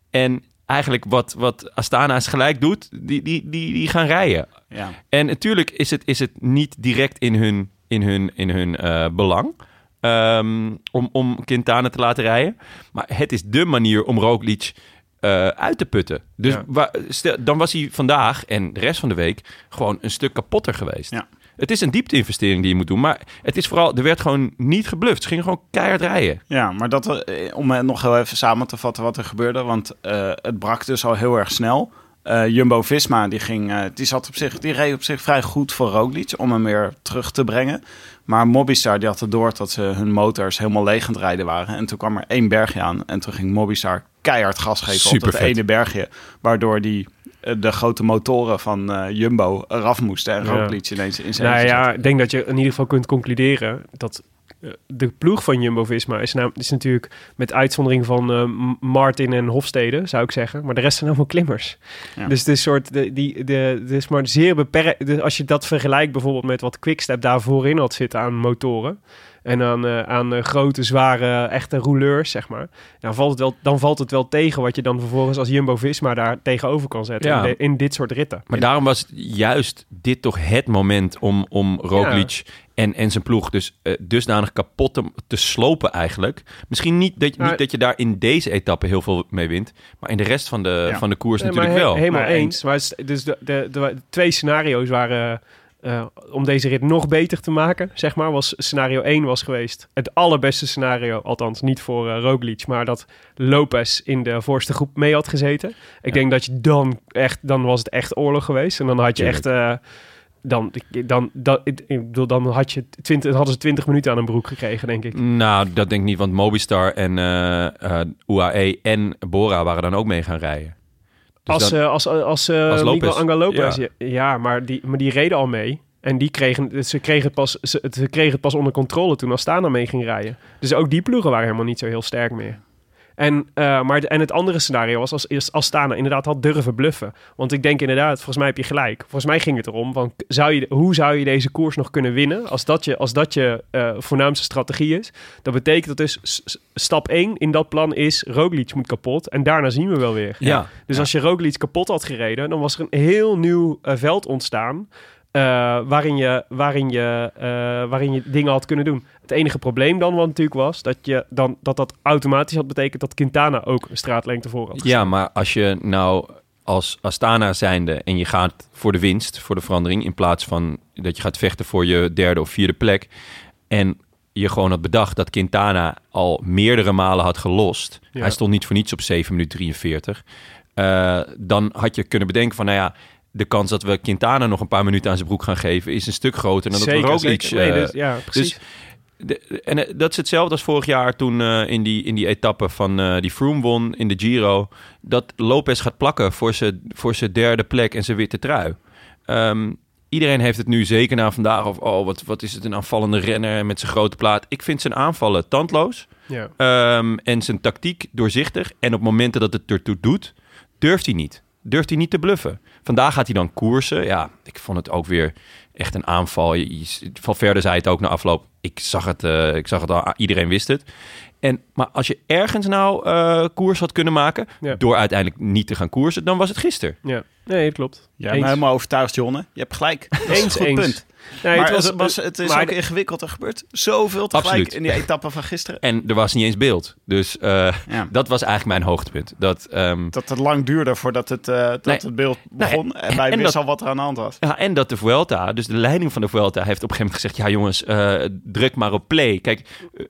En eigenlijk wat, wat Astana's gelijk doet, die, die, die, die gaan rijden. Ja. En natuurlijk is het, is het niet direct in hun, in hun, in hun eh, belang ehm, om, om Quintana te laten rijden. Maar het is de manier om Roglic eh, uit te putten. Dus Ja. wa- stel, dan was hij vandaag en de rest van de week gewoon een stuk kapotter geweest. Ja. Het is een diepte-investering die je moet doen. Maar het is vooral, er werd gewoon niet gebluft. Ze gingen gewoon keihard rijden. Ja, maar dat, eh, om nog heel even samen te vatten wat er gebeurde. Want eh, het brak dus al heel erg snel. Eh, Jumbo-Visma die, ging, die, zat op zich, die reed op zich vrij goed voor Roglic om hem weer terug te brengen. Maar Mobistar die had het door dat ze hun motors helemaal leeg aan het rijden waren. En toen kwam er één bergje aan en toen ging Mobistar keihard gas geven op dat ene bergje. Waardoor die, de grote motoren van eh, Jumbo eraf moesten en Ja. Roglic ineens in zijn Nou ja, zat. ik denk dat je in ieder geval kunt concluderen dat eh, de ploeg van Jumbo-Visma is, nam- is natuurlijk met uitzondering van eh, Martin en Hofstede, zou ik zeggen. Maar de rest zijn allemaal klimmers. Ja. Dus het is soort, de, die, de, is maar zeer beperkt. Dus als je dat vergelijkt bijvoorbeeld met wat Quickstep daar voorin had zitten aan motoren. En aan, eh, aan eh, grote, zware, echte rouleurs, zeg maar. Dan valt, het wel, dan valt het wel tegen wat je dan vervolgens als Jumbo-Visma daar tegenover kan zetten. Ja. In, de- in dit soort ritten. Maar daarom was het juist dit toch het moment om, om Roglic en, en zijn ploeg dus eh, dusdanig kapot te, te slopen eigenlijk. Misschien niet dat, Maar- niet dat je daar in deze etappe heel veel mee wint, maar in de rest van de, Ja. van de koers Nee, natuurlijk maar wel. he- helemaal Maar eens. Maar het dus de, de, de, de twee scenario's waren... eh, om deze rit nog beter te maken, zeg maar, was scenario 1 was geweest. Het allerbeste scenario, althans niet voor eh Roglic, maar dat Lopez in de voorste groep mee had gezeten. Ik denk dat je dan echt, dan was het echt oorlog geweest. En dan had je echt, eh, dan, dan, dan, ik bedoel, dan had je 20, hadden ze 20 minuten aan een broek gekregen, denk ik. Nou, dat denk ik niet, want Mobistar en UAE en Bora waren dan ook mee gaan rijden. Als, dan- eh, als, als, eh, Als. Miguel Angel Lopez, Ja. ja, ja, maar, die, maar die reden al mee. En die kregen, ze, kregen het pas, ze, ze kregen het pas onder controle toen Astana mee ging rijden. Dus ook die ploegen waren helemaal niet zo heel sterk meer. En, eh, maar, en het andere scenario was als, als Astana inderdaad had durven bluffen. Want ik denk inderdaad, volgens mij heb je gelijk. Volgens mij ging het erom, van, zou je, hoe zou je deze koers nog kunnen winnen... als dat je, als dat je eh, voornaamste strategie is. Dat betekent dat dus stap 1 in dat plan is... Roglic moet kapot en daarna zien we wel weer. ja, Dus als je Roglic kapot had gereden, dan was er een heel nieuw eh, veld ontstaan. Eh, waarin, je, waarin, je, eh, waarin je dingen had kunnen doen. Het enige probleem dan wat natuurlijk was dat, je dan, dat dat automatisch had betekend dat Quintana ook een straatlengte voor had. Ja, maar als je nou als Astana zijnde en je gaat voor de winst, voor de verandering, in plaats van dat je gaat vechten voor je derde of vierde plek en je gewoon had bedacht dat Quintana al meerdere malen had gelost. Ja. Hij stond niet voor niets op 7 minuten 43. eh, dan had je kunnen bedenken van, nou ja, de kans dat we Quintana nog een paar minuten aan zijn broek gaan geven is een stuk groter dan dat we Roglic... zeker. Nee, eh, dus, ja, precies. de- en eh, dat is hetzelfde als vorig jaar toen eh, in, die, in die etappe van die Froome won in de Giro. Dat Lopez gaat plakken voor zijn voor zijn derde plek en zijn witte trui. Ehm, iedereen heeft het nu zeker na vandaag of oh, wat, wat is het een aanvallende renner met zijn grote plaat. Ik vind zijn aanvallen tandloos ja. ehm, en zijn tactiek doorzichtig. En op momenten dat het ertoe doet, durft hij niet. Durft hij niet te bluffen. Vandaag gaat hij dan koersen. Ja, ik vond het ook weer echt een aanval. Je- Valverde zei het ook na afloop. Ik zag het, eh, ik zag het al, iedereen wist het. En, maar als je ergens nou eh, koers had kunnen maken... Ja. door uiteindelijk niet te gaan koersen... dan was het gisteren. ja. Nee, het klopt. Jij Eens. helemaal overtuigd, Jonne. Je hebt gelijk. Eens, goed eens. punt. Nee, maar het was, het, was, het is maar ook de- ingewikkeld. Er gebeurt zoveel tegelijk Absoluut. in die etappe van gisteren. En er was niet eens beeld. Dus eh, Ja. dat was eigenlijk mijn hoogtepunt. Dat, ehm, Dat het lang duurde voordat het, eh, dat Nee. het beeld Nee. begon. En wij En wisten dat- al wat er aan de hand was. Ja, en dat de Vuelta, dus de leiding van de Vuelta, heeft op een gegeven moment gezegd: ja, jongens, eh, druk maar op play. Kijk,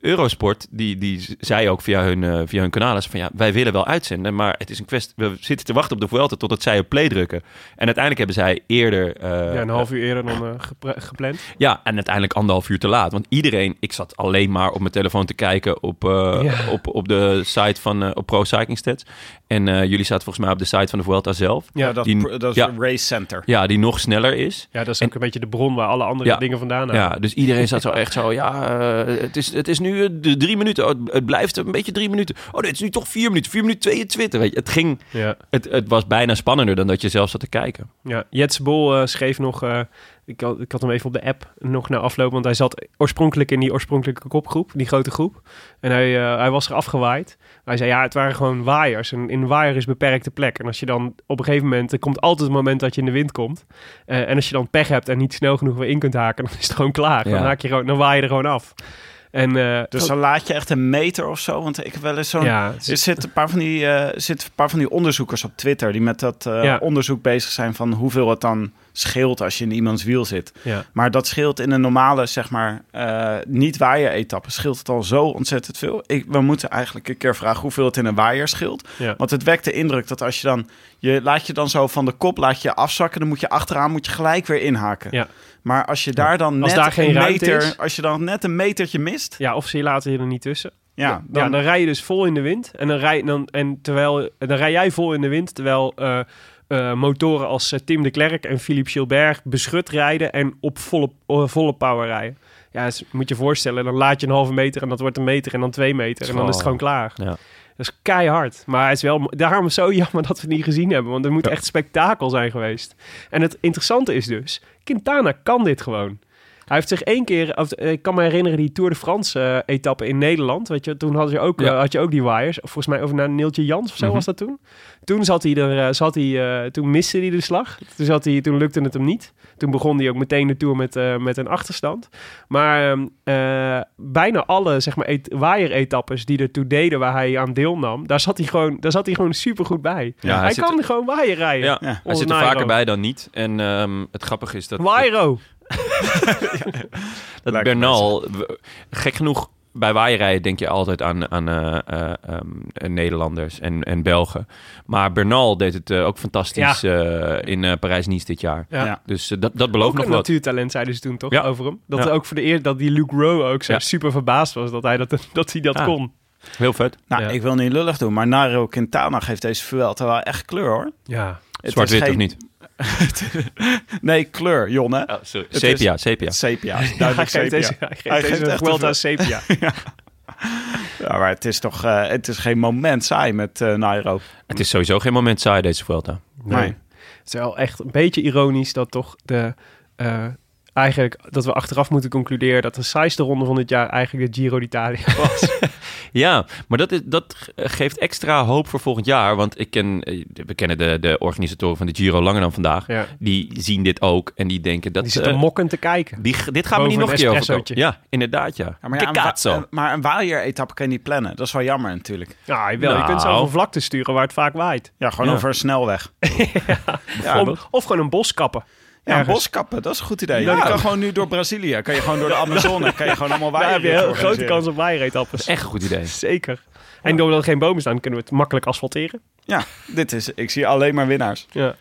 Eurosport, die, die zei ook via hun, via hun kanalen: van ja, wij willen wel uitzenden, maar het is een kwestie. We zitten te wachten op de Vuelta totdat zij op play drukken. En uiteindelijk hebben zij eerder. eh, ja, een half uur eerder dan eh, gepland. ja, en uiteindelijk anderhalf uur te laat. Want iedereen, ik zat alleen maar op mijn telefoon te kijken op, eh, Ja. op, op de site van eh, op Pro Cycling Stats. En eh, jullie zaten volgens mij op de site van de Vuelta zelf. Ja, dat, die, dat is ja. een race center. ja, die nog sneller is. Ja, dat is En- ook een beetje de bron waar alle andere Ja. dingen vandaan. Ja, dus iedereen zat zo echt zo, ja, eh, het, is, het is nu eh, de drie minuten. Oh, het, blijft een beetje drie minuten. Oh, dit is nu toch vier minuten. Vier minuten 22. Weet je, het ging, ja. het, het was bijna spannender dan dat je zelf zat te kijken. Ja, Jets Bol eh, schreef nog... eh, ik, had, ik had hem even op de app nog na afloop... want hij zat oorspronkelijk in die oorspronkelijke kopgroep, die grote groep. En hij, eh, hij was er afgewaaid. Hij zei, ja, het waren gewoon waaiers. En in een waaier is beperkte plek. En als je dan op een gegeven moment... er komt altijd een moment dat je in de wind komt. En als je dan pech hebt en niet snel genoeg weer in kunt haken... dan is het gewoon klaar. Ja. Dan, haak je gewoon, dan waai je er gewoon af. En, eh, Dus dan laat je echt een meter of zo. Want ik heb wel eens zo'n... ja, Er zitten een, paar van die, eh, er zitten een paar van die onderzoekers op Twitter... die met dat eh, Ja. onderzoek bezig zijn van hoeveel het dan scheelt als je in iemands wiel zit. Ja. Maar dat scheelt in een normale, zeg maar, eh, niet waaier-etappe, scheelt het al zo ontzettend veel. Ik, we moeten eigenlijk een keer vragen hoeveel het in een waaier scheelt. Ja. Want het wekt de indruk dat als je dan, je laat je dan zo van de kop, laat je afzakken, dan moet je achteraan, moet je gelijk weer inhaken. Ja. Maar als je daar dan net daar geen een meter, is. als je dan net een metertje mist, Ja, of ze laten je er niet tussen. ja, Dan, dan, ja, dan rij je dus vol in de wind. En dan rij, dan, en terwijl, dan rij jij vol in de wind. Terwijl eh, eh, motoren als eh, Tim de Klerk en Philippe Gilbert beschut rijden. En op volle, volle power rijden. Ja, dus moet je je voorstellen. Dan laat je een halve meter en dat wordt een meter en dan twee meter. En dan is het gewoon klaar. Ja. Dat is keihard. Maar het is wel, daarom zo jammer dat we het niet gezien hebben. Want er moet Ja. echt spektakel zijn geweest. En het interessante is dus, Quintana kan dit gewoon. Hij heeft zich één keer, of, eh, ik kan me herinneren, die Tour de France eh, etappe in Nederland. Weet je, toen had je ook, Ja. eh, had je ook die wires. Of volgens mij over naar Neeltje Jans of zo Mhm. was dat toen. Toen zat hij er, zat hij, toen miste hij de slag. Toen, zat hij, toen lukte het hem niet. Toen begon hij ook meteen de Tour met, eh, met een achterstand. Maar ehm, eh, bijna alle zeg maar, et- waaier-etappes die ertoe deden waar hij aan deelnam, daar zat hij gewoon, daar zat hij gewoon super goed bij. Ja, hij hij zit- kan gewoon waaier rijden. Ja, Ja. hij zit er Nairo. vaker bij dan niet. En ehm, het grappige is dat... Wairo. dat Bernal, gek genoeg, bij waaierrijden denk je altijd aan, aan eh, eh, ehm, Nederlanders en, en Belgen. Maar Bernal deed het eh, ook fantastisch eh, in Parijs-Nice dit jaar. Ja. Ja. Dus dat, dat belooft Ook nog een wat. natuurtalent, zeiden ze toen toch Ja. over hem. Dat Ja. ook voor de eer dat die Luke Rowe ook zo Ja. super verbaasd was dat hij dat, dat, hij dat Ah. kon. Heel vet. nou, Ja. ik wil niet lullig doen, maar Nairo Quintana geeft deze Vuelta wel echt kleur, hoor. Ja. Het Zwart-wit is of niet? Nee, kleur, Jon, hè? sorry. Sepia, sepia. Sepia, duidelijk sepia. deze, hij geeft Hij deze geeft echt Vuelta een- sepia. Ja, maar het is toch, eh, het is geen moment saai met eh Nairo. Het is sowieso geen moment saai, deze Vuelta. Nee. Nee. Het is wel echt een beetje ironisch dat toch de... eh, eigenlijk dat we achteraf moeten concluderen dat de saaiste ronde van dit jaar eigenlijk de Giro d'Italia was. Ja, maar dat, is, dat geeft extra hoop voor volgend jaar. Want ik ken, eh, we kennen de, de organisatoren van de Giro langer dan vandaag. ja. Die zien dit ook en die denken dat... Die zitten eh, mokkend te kijken. die, dit gaan we niet nog een keer espressootje. Ja, inderdaad ja. Ja, maar, ja, een, een- maar een waaier-etappe kan je niet plannen. Dat is wel jammer natuurlijk. Ja, wel. Je kunt ze Nou. over vlakte sturen waar het vaak waait. Ja, gewoon Ja. over een snelweg. ja, Of, of gewoon een bos kappen. Ja, een ergens. bos kappen, dat is een goed idee. Ja. Je kan gewoon nu door Brazilië, kan je gewoon door de Amazone, kan je gewoon allemaal Daar waaier heb je een heel grote kans op waaieretappes. Echt een goed idee. Zeker. En doordat er geen bomen staan, kunnen we het makkelijk asfalteren. Ja, dit is, ik zie alleen maar winnaars. Ja.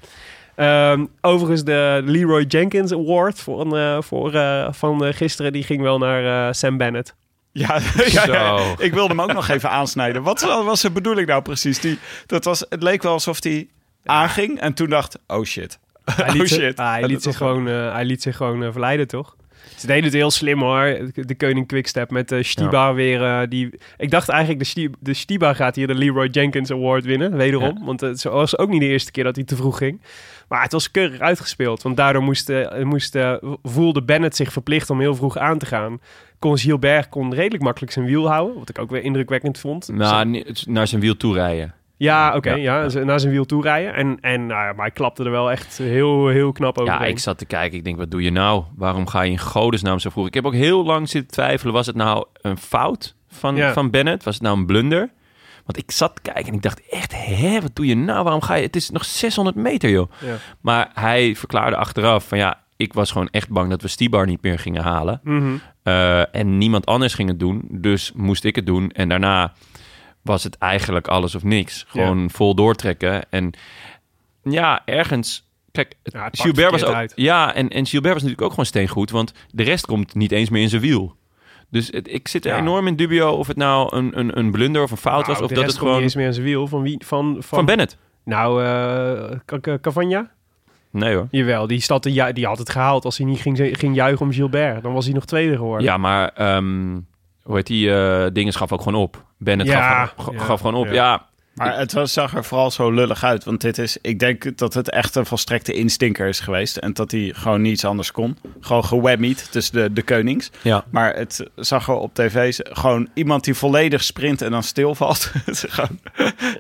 Ehm, overigens, de Leroy Jenkins Award voor, eh, voor, eh, van eh, gisteren, die ging wel naar eh, Sam Bennett. Ja, ja, ja, Zo. ik wilde hem ook nog even aansnijden. Wat was de bedoeling nou precies? Die, dat was, het leek wel alsof hij aanging en toen dacht, oh shit. Hij liet, zich- shit. ah, hij En liet dat zich was gewoon, eh, hij liet zich gewoon eh, verleiden, toch? Ze deden het heel slim hoor. De koning Quickstep met de Stiba weer. eh, die... Ik dacht eigenlijk, de, Sti- de Stiba gaat hier de Leroy Jenkins Award winnen. Wederom. Want het was ook niet de eerste keer dat hij te vroeg ging. Maar het was keurig uitgespeeld. Want daardoor moest, eh, moest, eh, voelde Bennett zich verplicht om heel vroeg aan te gaan. Kon Gilbert kon redelijk makkelijk zijn wiel houden. Wat ik ook weer indrukwekkend vond. Nou, naar zijn wiel toe rijden. Ja, oké. Ja, ja, naar zijn wiel toe rijden. En, en nou ja, maar hij klapte er wel echt heel, heel knap over. Ja, ik zat te kijken. Ik denk, wat doe je nou? Waarom ga je in godesnaam zo vroeg? Ik heb ook heel lang zitten twijfelen. Was het nou een fout van, Ja. van Bennett? Was het nou een blunder? Want ik zat te kijken en ik dacht echt, hè, wat doe je nou? Waarom ga je? Het is nog 600 meter, joh. Ja. Maar hij verklaarde achteraf van ja, ik was gewoon echt bang dat we Stibar niet meer gingen halen. Mhm. Eh, en niemand anders ging het doen. Dus moest ik het doen. En daarna was het eigenlijk alles of niks. Gewoon vol doortrekken. En ja, ergens... Kijk, Ja, Gilbert was ook... uit. Ja, en, en Gilbert was natuurlijk ook gewoon steengoed. Want de rest komt niet eens meer in zijn wiel. Dus het, ik zit er Ja. enorm in dubio of het nou een, een, een blunder of een fout was. Nou, Of de dat het kon niet gewoon... eens meer aan zijn wiel. Van wie? Van, van, Van Bennett. Nou, Ca- Cavagna? Nee hoor. Jawel, die, stad, die had het gehaald als hij niet ging, ging juichen om Gilbert. Dan was hij nog tweede geworden. Ja, maar ehm, hoe heet die eh dingen gaf ook gewoon op. Bennett Ja, gaf, gaf, ja, gewoon op. ja. Ja, Maar het was, zag er vooral zo lullig uit. Want dit is, ik denk dat het echt een volstrekte instinker is geweest. En dat hij gewoon niets anders kon. Gewoon gewammied tussen de, de konings. ja. Maar het zag er op tv gewoon iemand die volledig sprint en dan stilvalt. het is, gewoon,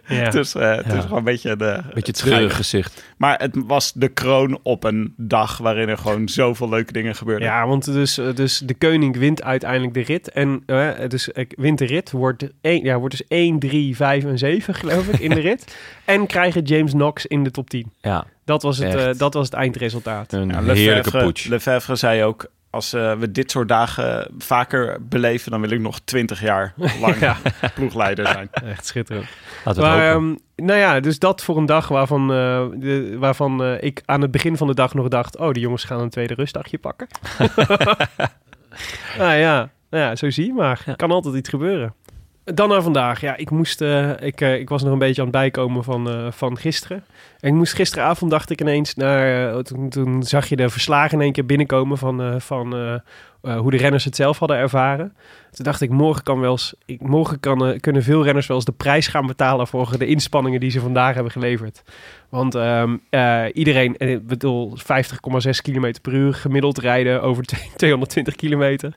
Ja. dus, eh, het is Ja. gewoon een beetje de... Beetje het treurig gezicht. Maar het was de kroon op een dag waarin er gewoon zoveel leuke dingen gebeurden. Ja, want dus, eh, dus de koning wint uiteindelijk de rit. En eh, dus wint de rit, wordt, één, ja, wordt dus 1, 3, 5 en 7 geloof ik in de rit. En krijgen James Knox in de top 10. Ja. Dat was het, eh, dat was het eindresultaat. Een Ja, heerlijke Lefevre, poets. Lefevre zei ook, als eh, we dit soort dagen vaker beleven, dan wil ik nog twintig jaar lang Ja. ploegleider zijn. Echt schitterend. Laten we het Maar, hopen. ehm, nou ja, dus dat voor een dag waarvan, eh, de, waarvan eh, ik aan het begin van de dag nog dacht... oh, de jongens gaan een tweede rustdagje pakken. nou ja, nou ja, zo zie je maar. Kan altijd iets gebeuren. Dan naar vandaag. Ja, ik, moest, eh, ik, eh, ik was nog een beetje aan het bijkomen van, eh, van gisteren. Ik moest gisteravond, dacht ik ineens, naar, eh, toen, toen zag je de verslagen in één keer binnenkomen van, eh, van eh, hoe de renners het zelf hadden ervaren. Toen dacht ik, morgen, kan wel eens, ik, morgen kan, kunnen veel renners wel eens de prijs gaan betalen voor de inspanningen die ze vandaag hebben geleverd. Want eh, iedereen, ik bedoel, 50,6 km per uur gemiddeld rijden over 220 kilometer.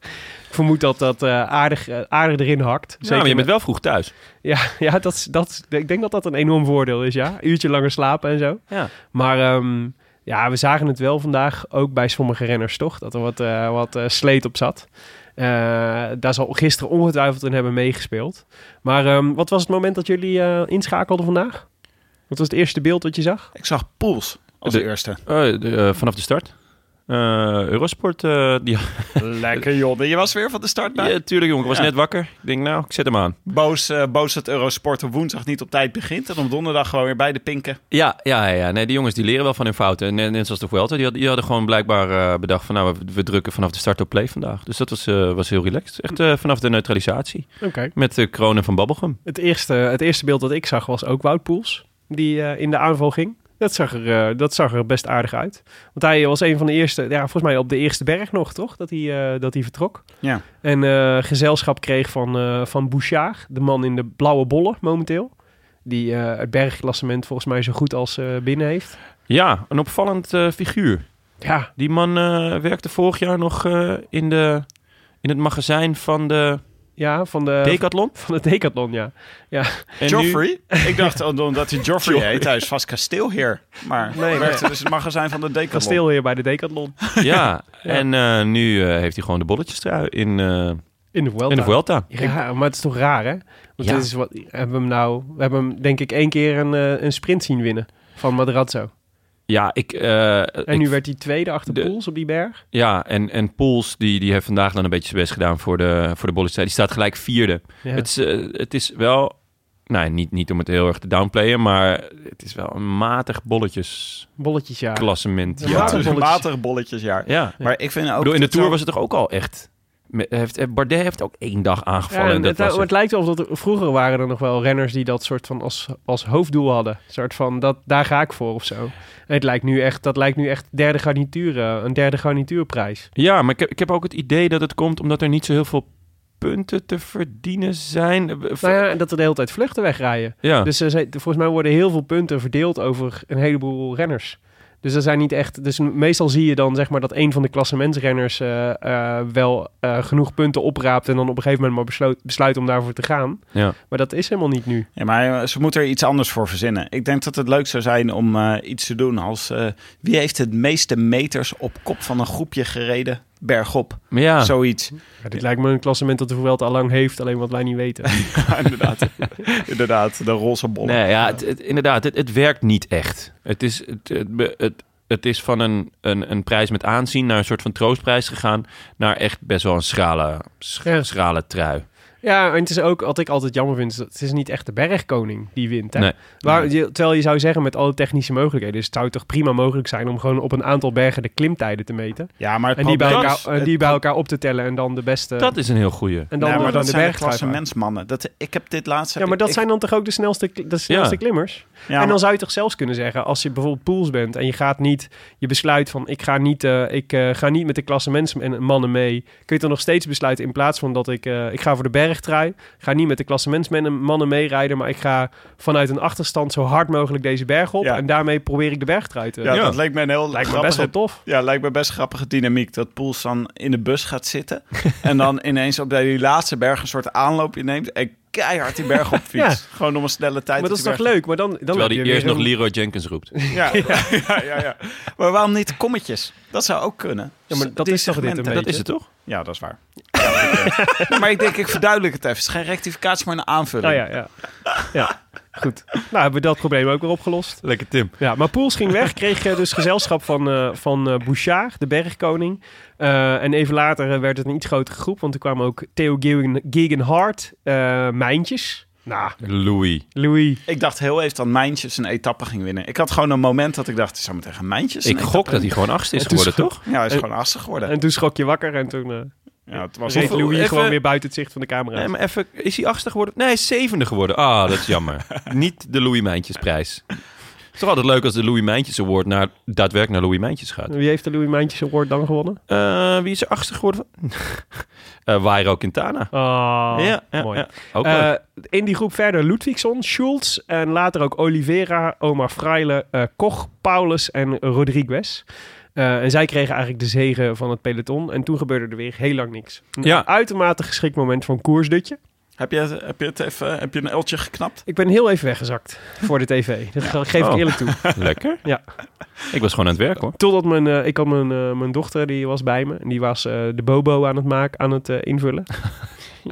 Ik vermoed dat dat aardig, aardig erin hakt. Maar je bent wel vroeg thuis. ja, ja dat, dat, ik denk dat dat een enorm voordeel is, ja. Uurtje langer slapen en zo. Ja. Maar ehm, ja, we zagen het wel vandaag ook bij sommige renners, toch? Dat er wat, eh, wat eh, sleet op zat. Eh, daar zal gisteren ongetwijfeld in hebben meegespeeld. Maar ehm, wat was het moment dat jullie eh, inschakelden vandaag? Wat was het eerste beeld wat je zag? Ik zag Poels als De- eerste. De- eh, vanaf de start. Eh, Eurosport, eh, die... Lekker joh. Je was weer van de start bij. Ja, tuurlijk jongen, ik was Ja. net wakker. Ik denk, nou, ik zet hem aan. Boos, eh, boos dat Eurosport op woensdag niet op tijd begint. En op donderdag gewoon weer bij de pinken. Ja, ja, ja. Nee, die jongens die leren wel van hun fouten. Net, net zoals de Vuelta. Die, had- die hadden gewoon blijkbaar eh, bedacht van... nou, we, we drukken vanaf de start op play vandaag. Dus dat was, eh, was heel relaxed. Echt eh, vanaf de neutralisatie. Oké. Met de kronen van Babbelgum. Het eerste, het eerste beeld dat ik zag was ook Wout Poels, die eh, in de aanval ging. Dat zag, er, eh, dat zag er best aardig uit. Want hij was een van de eerste, ja, volgens mij op de eerste berg nog, toch? Dat hij, eh, dat hij vertrok. Ja. En eh, gezelschap kreeg van, eh van Bouchard, de man in de blauwe bollen momenteel. Die eh, het bergklassement volgens mij zo goed als eh, binnen heeft. Ja, een opvallend eh, figuur. Ja, Die man eh, werkte vorig jaar nog eh, in, de, in het magazijn van de ja van, de, Decathlon. van de Decathlon, ja. ja. En Joffrey? Ik dacht omdat hij Joffrey heet. Hij is vast kasteelheer. Maar Nee, werkte nee. dus het magazijn van de Decathlon. Kasteelheer bij de Decathlon. Ja, en eh, nu eh, heeft hij gewoon de bolletjestrui in, eh, In de Vuelta. in de Vuelta. Ja, maar het is toch raar, hè? Want Ja. dit is wat, hebben we hem nou... We hebben hem denk ik één keer een, eh, een sprint zien winnen van Madrazo. Ja, ik... eh, En ik- nu werd hij tweede achter de- Poels op die berg. Ja, en, en Poels, die, die heeft vandaag dan een beetje zijn best gedaan voor de, voor de. Die staat gelijk vierde. Ja. Het, is, eh, het is wel... Nou, niet, niet om het heel erg te downplayen, maar het is wel een matig Bolletjes, ja. bolletjesklassement. Een Ja, matig een bolletjes. matig bolletjesjaar. Ja. Maar ik vind ook... Ik bedoel, in de Tour was het toch ook al echt... Heeft, eh, Bardet heeft ook één dag aangevallen. Ja, en het, maar het. het lijkt wel of dat er- vroeger waren er nog wel renners die dat soort van als, als hoofddoel hadden. Een soort van, dat, daar ga ik voor of zo. En het lijkt nu echt, dat lijkt nu echt derde garnituur, eh, een derde garnituurprijs. Ja, maar ik heb, ik heb ook het idee dat het komt omdat er niet zo heel veel punten te verdienen zijn. Eh, Nou ja, en dat er de hele tijd vluchten wegrijden. ja. Dus volgens mij worden heel veel punten verdeeld over een heleboel renners. Dus er zijn niet echt. Dus meestal zie je dan zeg maar dat een van de klassementsrenners eh, eh, wel eh, genoeg punten opraapt en dan op een gegeven moment maar besluit, besluit om daarvoor te gaan. ja. Maar dat is helemaal niet nu. Ja, maar ze moeten er iets anders voor verzinnen. Ik denk dat het leuk zou zijn om eh, iets te doen als... eh, wie heeft het meeste meters op kop van een groepje gereden bergop? Maar ja, Zoiets. Ja, dit lijkt me een klassement dat de Vuelta al lang heeft, alleen wat wij niet weten. Ja, inderdaad. inderdaad, de roze bollen. nee, ja het, het- inderdaad, het, het werkt niet echt. Het is, het, het, be- het, het is van een, een, een prijs met aanzien naar een soort van troostprijs gegaan... naar echt best wel een schrale, sch- Ja. schrale trui. Ja, en het is ook wat ik altijd jammer vind, is dat het is niet echt de bergkoning die wint. Hè? Nee. Waar, je, terwijl je zou zeggen met alle technische mogelijkheden, dus het zou toch prima mogelijk zijn om gewoon op een aantal bergen de klimtijden te meten. Ja, maar En die bij, elkaar, is- en die bij elkaar op te tellen en dan de beste. Dat is een heel goeie. en dan de- maar dan dat de zijn de klasse mensmannen. Dat, ik heb dit laatste... Ja, maar dat ik- zijn dan toch ook de snelste, de snelste Ja. klimmers? Ja, en dan maar- zou je toch zelfs kunnen zeggen, als je bijvoorbeeld pools bent en je gaat niet, je besluit van ik ga niet, eh, ik, eh, ga niet met de klasse mannen mee, kun je toch nog steeds besluiten in plaats van dat ik, eh, ik ga voor de bergtrui, ik ga niet met de klasse mannen meerijden, maar ik ga vanuit een achterstand zo hard mogelijk deze berg op Ja. en daarmee probeer ik de bergtrui te... ja, Ja. dat leek me een heel Lijkt me best wel tof. Ja, lijkt me best grappige dynamiek. Dat Poels dan in de bus gaat zitten. en dan ineens op die laatste berg een soort aanloopje neemt. En keihard die berg op fietst. Gewoon om een snelle tijd Maar dat is die toch leuk? Maar dan, dan Terwijl hij eerst nog een- Leroy Jenkins roept. Ja, ja, ja, ja, Maar waarom niet kommetjes? Dat zou ook kunnen. Ja, maar dat Die is toch dit een? Dat is het toch? Ja, dat is waar. Ja, maar ik denk, ik verduidelijk het even. Het is geen rectificatie, maar een aanvulling. Ja, ja. ja. Goed. Nou, hebben we dat probleem ook weer opgelost. Lekker Tim. Ja, maar Poels ging weg, kreeg eh, dus gezelschap van, eh, van eh, Bouchard, de bergkoning. Eh, en even later werd het een iets grotere groep, want er kwamen ook Theo Gegen- Gegenhardt, eh Mijntjes. Nou, Louis. Louis. Ik dacht heel even dat Mijntjes een etappe ging winnen. Ik had gewoon een moment dat ik dacht, zou me tegen Mijntjes Ik gok dat hij gewoon achtste is geworden, toch? Ja, hij is En- gewoon achtste geworden. En toen schrok je wakker en toen eh ja, het was reed Hoeveel- Louis even- gewoon weer buiten het zicht van de camera. Nee, maar even, is hij achtste geworden? Nee, hij is zevende geworden. Ah, dat is jammer. Niet de Louis Mijntjesprijs. Het is toch altijd leuk als de Louis Mijntjes Award naar, daadwerkelijk naar Louis Mijntjes gaat. Wie heeft de Louis Mijntjes Award dan gewonnen? Eh, wie is er achtste geworden? Eh Wairo Quintana. Ah, ja, ja, mooi. ja. Ook leuk. Eh, in die groep verder Ludwigson, Schulz en later ook Oliveira, Omar Freile, Koch, Paulus en Rodriguez. Eh, en zij kregen eigenlijk de zegen van het peloton. En toen gebeurde er weer heel lang niks. Een Ja. uitermate geschikt moment van koersdutje. Heb je, het- heb je het even, heb je een eltje geknapt? Ik ben heel even weggezakt voor de tv. Dat ge- geef ik Oh. eerlijk toe. Lekker. Ja. Ik was gewoon aan het werk hoor. Totdat mijn, eh, ik had mijn, eh, mijn dochter, die was bij me. En die was eh, de bobo aan het maken, aan het invullen. die op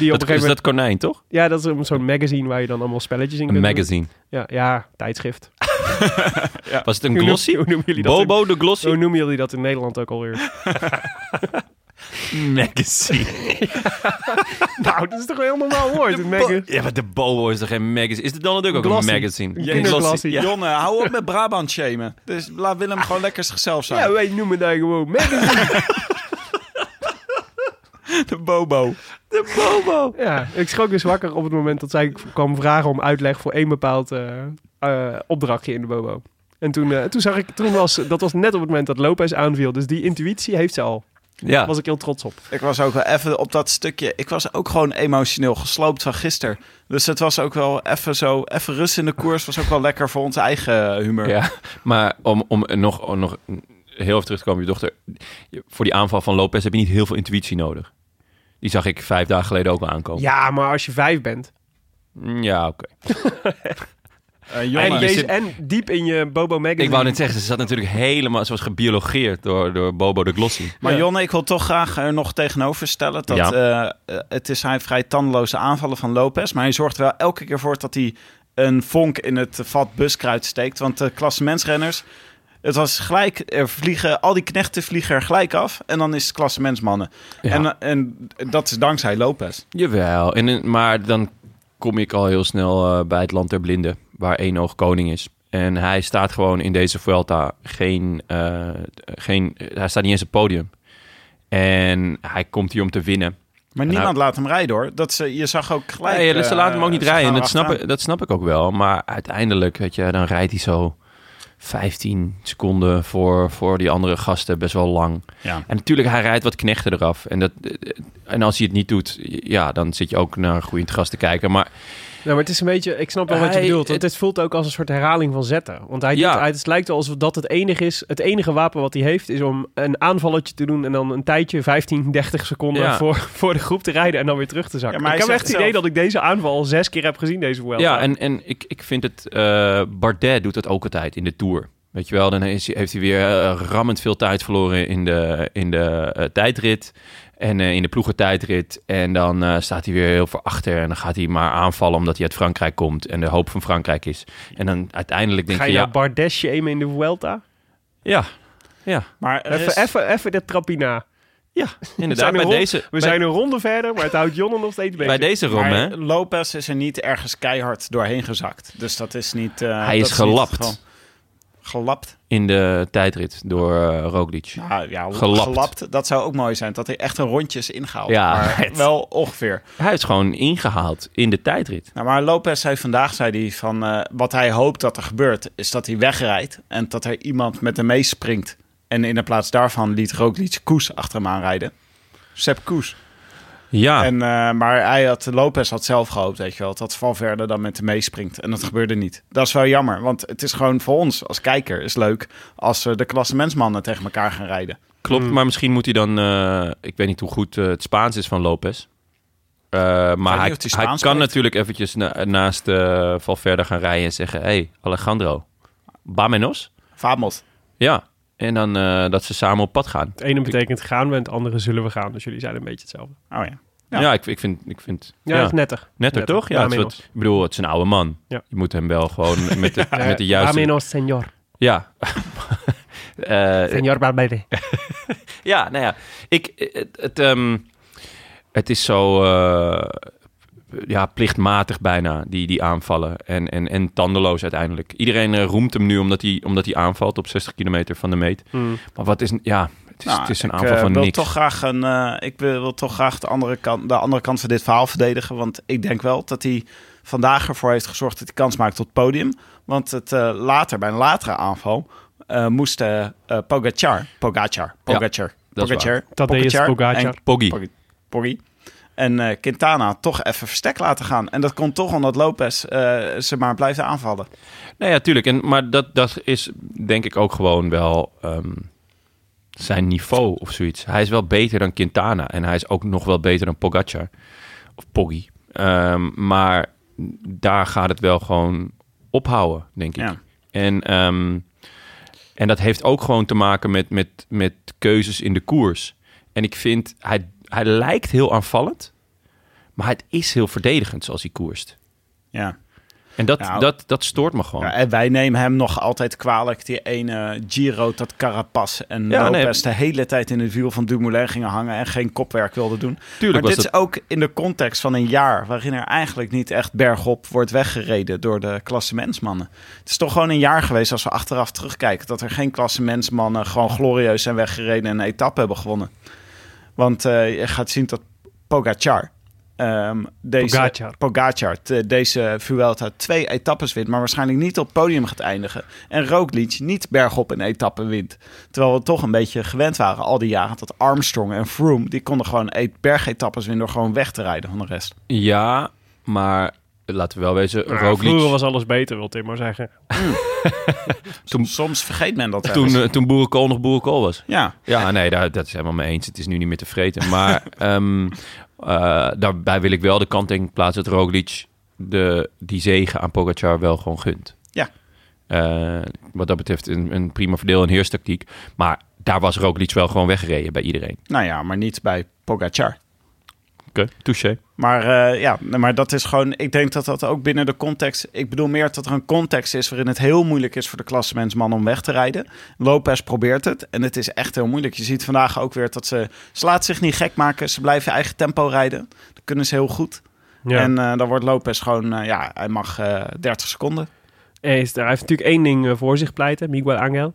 een Dat, gegeven is moment... dat konijn, toch? Ja, dat is een- zo'n magazine waar je dan allemaal spelletjes in Een kunt doen. magazine. Ja, ja, tijdschrift. Was het een Hoe noem- glossy? Hoe noemen jullie dat? in- Bobo de glossy? Hoe noemen jullie dat in Nederland ook alweer? Magazine. nou, dat is toch een heel normaal woord. Een maga- Ja, maar de Bobo is toch geen magazine? Is de Donald Duck ook Glossy. een magazine? Kinderglossy. Ja. Jonne, hou op met Brabant shamen. Dus laat Willem gewoon lekker zichzelf zijn. Ja, wij noemen dat gewoon magazine. de bobo. De Bobo. ja, ik schrok dus wakker op het moment dat zij kwam vragen om uitleg voor één bepaald eh, eh, opdrachtje in de Bobo. En toen, eh, toen zag ik, toen was, dat was net op het moment dat Lopez aanviel. Dus die intuïtie heeft ze al. Ja. Daar was ik heel trots op. Ik was ook wel even op dat stukje. Ik was ook gewoon emotioneel gesloopt van gisteren. Dus het was ook wel even zo. Even rust in de koers was ook wel lekker voor ons eigen humeur. Ja, maar om, om nog, om nog heel even terug te komen op je dochter. Voor die aanval van Lopez heb je niet heel veel intuïtie nodig. Die zag ik vijf dagen geleden ook al aankomen. Ja, maar als je vijf bent. Mm, Ja, oké. Eh, En, je zit- en diep in je Bobo magazine. Ik wou net zeggen, ze zat natuurlijk helemaal zoals gebiologeerd door, door Bobo de Glossy. Maar Ja. Jonne, ik wil toch graag er nog tegenover stellen dat Ja. eh, eh, het is hij vrij tandeloze aanvallen van Lopez, maar hij zorgt wel elke keer voor dat hij een vonk in het vat buskruid steekt, want de klassementsrenners, het was gelijk, er vliegen, al die knechten vliegen er gelijk af en dan is het klassementsmannen. Ja. En, eh, en dat is dankzij Lopez. Jawel, en, maar dan kom ik al heel snel eh, bij het land der blinden, waar één oog koning is. En hij staat gewoon in deze Vuelta geen, eh, geen... Hij staat niet eens op het podium. En hij komt hier om te winnen. Maar niemand laat hem rijden hoor. Dat ze, je zag ook gelijk. Nee, dus ze laten hem ook niet rijden. Dat snap, ik, dat snap ik ook wel. Maar uiteindelijk, weet je, dan rijdt hij zo 15 seconden voor, voor die andere gasten best wel lang. Ja. En natuurlijk, hij rijdt wat knechten eraf. En, dat, en als hij het niet doet, ja, dan zit je ook naar een goede gast te kijken. Maar maar het is een beetje, ik snap wel wat je Hij- bedoelt. Want het voelt ook als een soort herhaling van zetten. Want hij, Ja. doet, hij het lijkt wel alsof dat het enige is. Het enige wapen wat hij heeft is om een aanvalletje te doen en dan een tijdje, 15, 30 seconden Ja. voor, voor de groep te rijden en dan weer terug te zakken. Ja, maar ik heb echt het idee zelf- dat ik deze aanval al zes keer heb gezien deze Vuelta. ja, en, en ik, ik vind het... eh, Bardet doet dat ook altijd in de Tour. Weet je wel, dan is, heeft hij weer eh, rammend veel tijd verloren in de, in de eh, tijdrit. En eh, in de ploegentijdrit. En dan eh, staat hij weer heel ver achter. En dan gaat hij maar aanvallen omdat hij uit Frankrijk komt. En de hoop van Frankrijk is. En dan uiteindelijk denk Ga je, je ja, nou Bardet shamen in de Vuelta? ja, ja, Maar Even, is- even, even de trappie na. ja, We inderdaad. zijn, Bij deze, we bij, zijn een ronde verder, maar het houdt Jonne nog steeds bezig. bij deze rom, hè? Lopez is er niet ergens keihard doorheen gezakt. Dus dat is niet. eh, Hij dat is gelapt. Gelapt? In de tijdrit door eh Roglic. Ja, ja Gelapt. gelapt. Dat zou ook mooi zijn. Dat hij echt een rondje is ingehaald. Ja, maar het- wel ongeveer. Hij is gewoon ingehaald in de tijdrit. Nou, maar Lopez zei vandaag, zei hij, van eh, wat hij hoopt dat er gebeurt, is dat hij wegrijdt en dat er iemand met hem meespringt. En in de plaats daarvan liet Roglic Koes achter hem aanrijden. Sepp Koes. Ja, En, eh, maar hij had, Lopez had zelf gehoopt, weet je wel, dat Valverde dan met hem meespringt. En dat gebeurde niet. Dat is wel jammer, want het is gewoon voor ons als kijker is leuk als de klassementsmannen tegen elkaar gaan rijden. klopt. Maar misschien moet hij dan... eh, ik weet niet hoe goed eh, het Spaans is van Lopez. Eh, maar hij, kan spreekt. natuurlijk eventjes na- naast eh Valverde gaan rijden en zeggen... hey, Alejandro, Bamenos? Vamos. Ja, en dan eh, dat ze samen op pad gaan. Het ene betekent gaan we en het andere zullen we gaan. Dus jullie zijn een beetje hetzelfde. Oh ja. Ja, ik, ik vind... Ik vind Ja, netter. Netter, Netter. toch? Ja, wat- ik bedoel, het is een oude man. Je moet hem wel gewoon met de, met de juiste... Ramenos, senor. Ja. Eh, Senor Barbede. ja, nou ja. Ik, het, het, ehm, het is zo eh, ja, plichtmatig bijna, die, die aanvallen. En, en, en tandeloos uiteindelijk. Iedereen eh, roemt hem nu omdat hij, omdat hij aanvalt op 60 kilometer van de meet. Hmm. Maar wat is... Ja, is, Nou, het is een ik, aanval eh, van wil niks. Toch graag een, eh, ik wil, wil toch graag de andere, kant, de andere kant van dit verhaal verdedigen. Want ik denk wel dat hij vandaag ervoor heeft gezorgd dat hij kans maakt tot het podium. Want het, eh, later, bij een latere aanval, eh moest eh, eh, Pogacar, Pogacar, Pogacar, dat is Pogacar, Pogacar. en Poggi. Poggi. Poggi. En eh, Quintana toch even verstek laten gaan. En dat komt toch omdat Lopez eh, ze maar blijft aanvallen. Nou ja, tuurlijk. En, maar dat, dat is denk ik ook gewoon wel ehm, zijn niveau of zoiets. Hij is wel beter dan Quintana. En hij is ook nog wel beter dan Pogacar. Of Poggi. Ehm, maar daar gaat het wel gewoon ophouden, denk ik. Ja. En, ehm, en dat heeft ook gewoon te maken met, met, met keuzes in de koers. En ik vind, hij, hij lijkt heel aanvallend. Maar het is heel verdedigend zoals hij koerst. Ja. En dat, Nou, dat, dat stoort me gewoon. Ja, en wij nemen hem nog altijd kwalijk. Die ene Giro, dat Carapaz en Ja, nee. Lopez de hele tijd in het wiel van Dumoulin gingen hangen en geen kopwerk wilden doen. Tuurlijk maar dit dat- is ook in de context van een jaar waarin er eigenlijk niet echt bergop wordt weggereden door de klassementsmannen. Het is toch gewoon een jaar geweest als we achteraf terugkijken dat er geen klassementsmannen gewoon glorieus zijn weggereden en een etappe hebben gewonnen. Want eh, je gaat zien dat Pogacar ehm, deze Pogacar. Pogacar te- deze Vuelta twee etappes wint, maar waarschijnlijk niet op het podium gaat eindigen. En Roglic niet bergop een etappe wint. Terwijl we toch een beetje gewend waren al die jaren dat Armstrong en Froome, die konden gewoon e- bergetappes winnen door gewoon weg te rijden van de rest. Ja, maar laten we wel wezen, Nou, Roglic... vroeger was alles beter, wil Tim maar zeggen. Toen- Soms vergeet men dat toen, eh, toen Boerenkool nog Boerenkool was. Ja, Ja, nee, daar, dat is helemaal mee eens. Het is nu niet meer te vreten. Maar ehm, eh, daarbij wil ik wel de kanttekening plaatsen dat Roglic de, die zegen aan Pogacar wel gewoon gunt. Ja. Eh, wat dat betreft een, een prima verdeel- en heerstactiek. Maar daar was Roglic wel gewoon weggereden bij iedereen. nou ja, maar niet bij Pogacar. Oké, touché. Maar eh, ja, maar dat is gewoon. Ik denk dat dat ook binnen de context. Ik bedoel meer dat er een context is waarin het heel moeilijk is voor de klassementsman om weg te rijden. Lopez probeert het en het is echt heel moeilijk. Je ziet vandaag ook weer dat ze. Ze laten zich niet gek maken. Ze blijven eigen tempo rijden. Dat kunnen ze heel goed. Ja. En eh, dan wordt Lopez gewoon. eh, ja, hij mag eh 30 seconden. Hij, heeft natuurlijk één ding voor zich pleiten, Miguel Angel.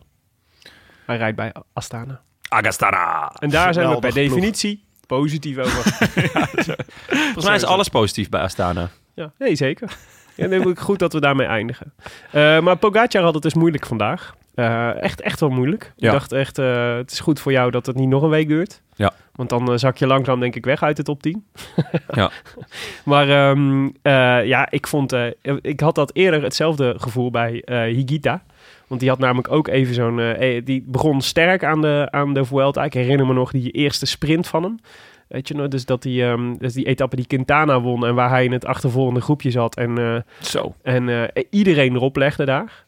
Hij rijdt bij Astana. Agastana! En daar zijn we per ploeg. definitie positief over. Volgens mij is alles positief bij Astana. Ja, nee, zeker. Ja, dan vind ik goed dat we daarmee eindigen. Eh, maar Pogacar had het dus moeilijk vandaag. Eh, echt, echt wel moeilijk. Ja. Ik dacht echt, eh, het is goed voor jou dat het niet nog een week duurt. Ja. Want dan zak je langzaam denk ik weg uit de top 10. Ja. Maar ehm, eh, ja, ik vond... eh, ik had dat eerder hetzelfde gevoel bij eh, Higita. Want die had namelijk ook even zo'n... eh, eh, die begon sterk aan de, aan de Vuelta. Ik herinner me nog die eerste sprint van hem. Weet je nog, dus dat die, ehm, dus die etappe die Quintana won... en waar hij in het achtervolgende groepje zat... en eh, Zo. en iedereen erop legde daar.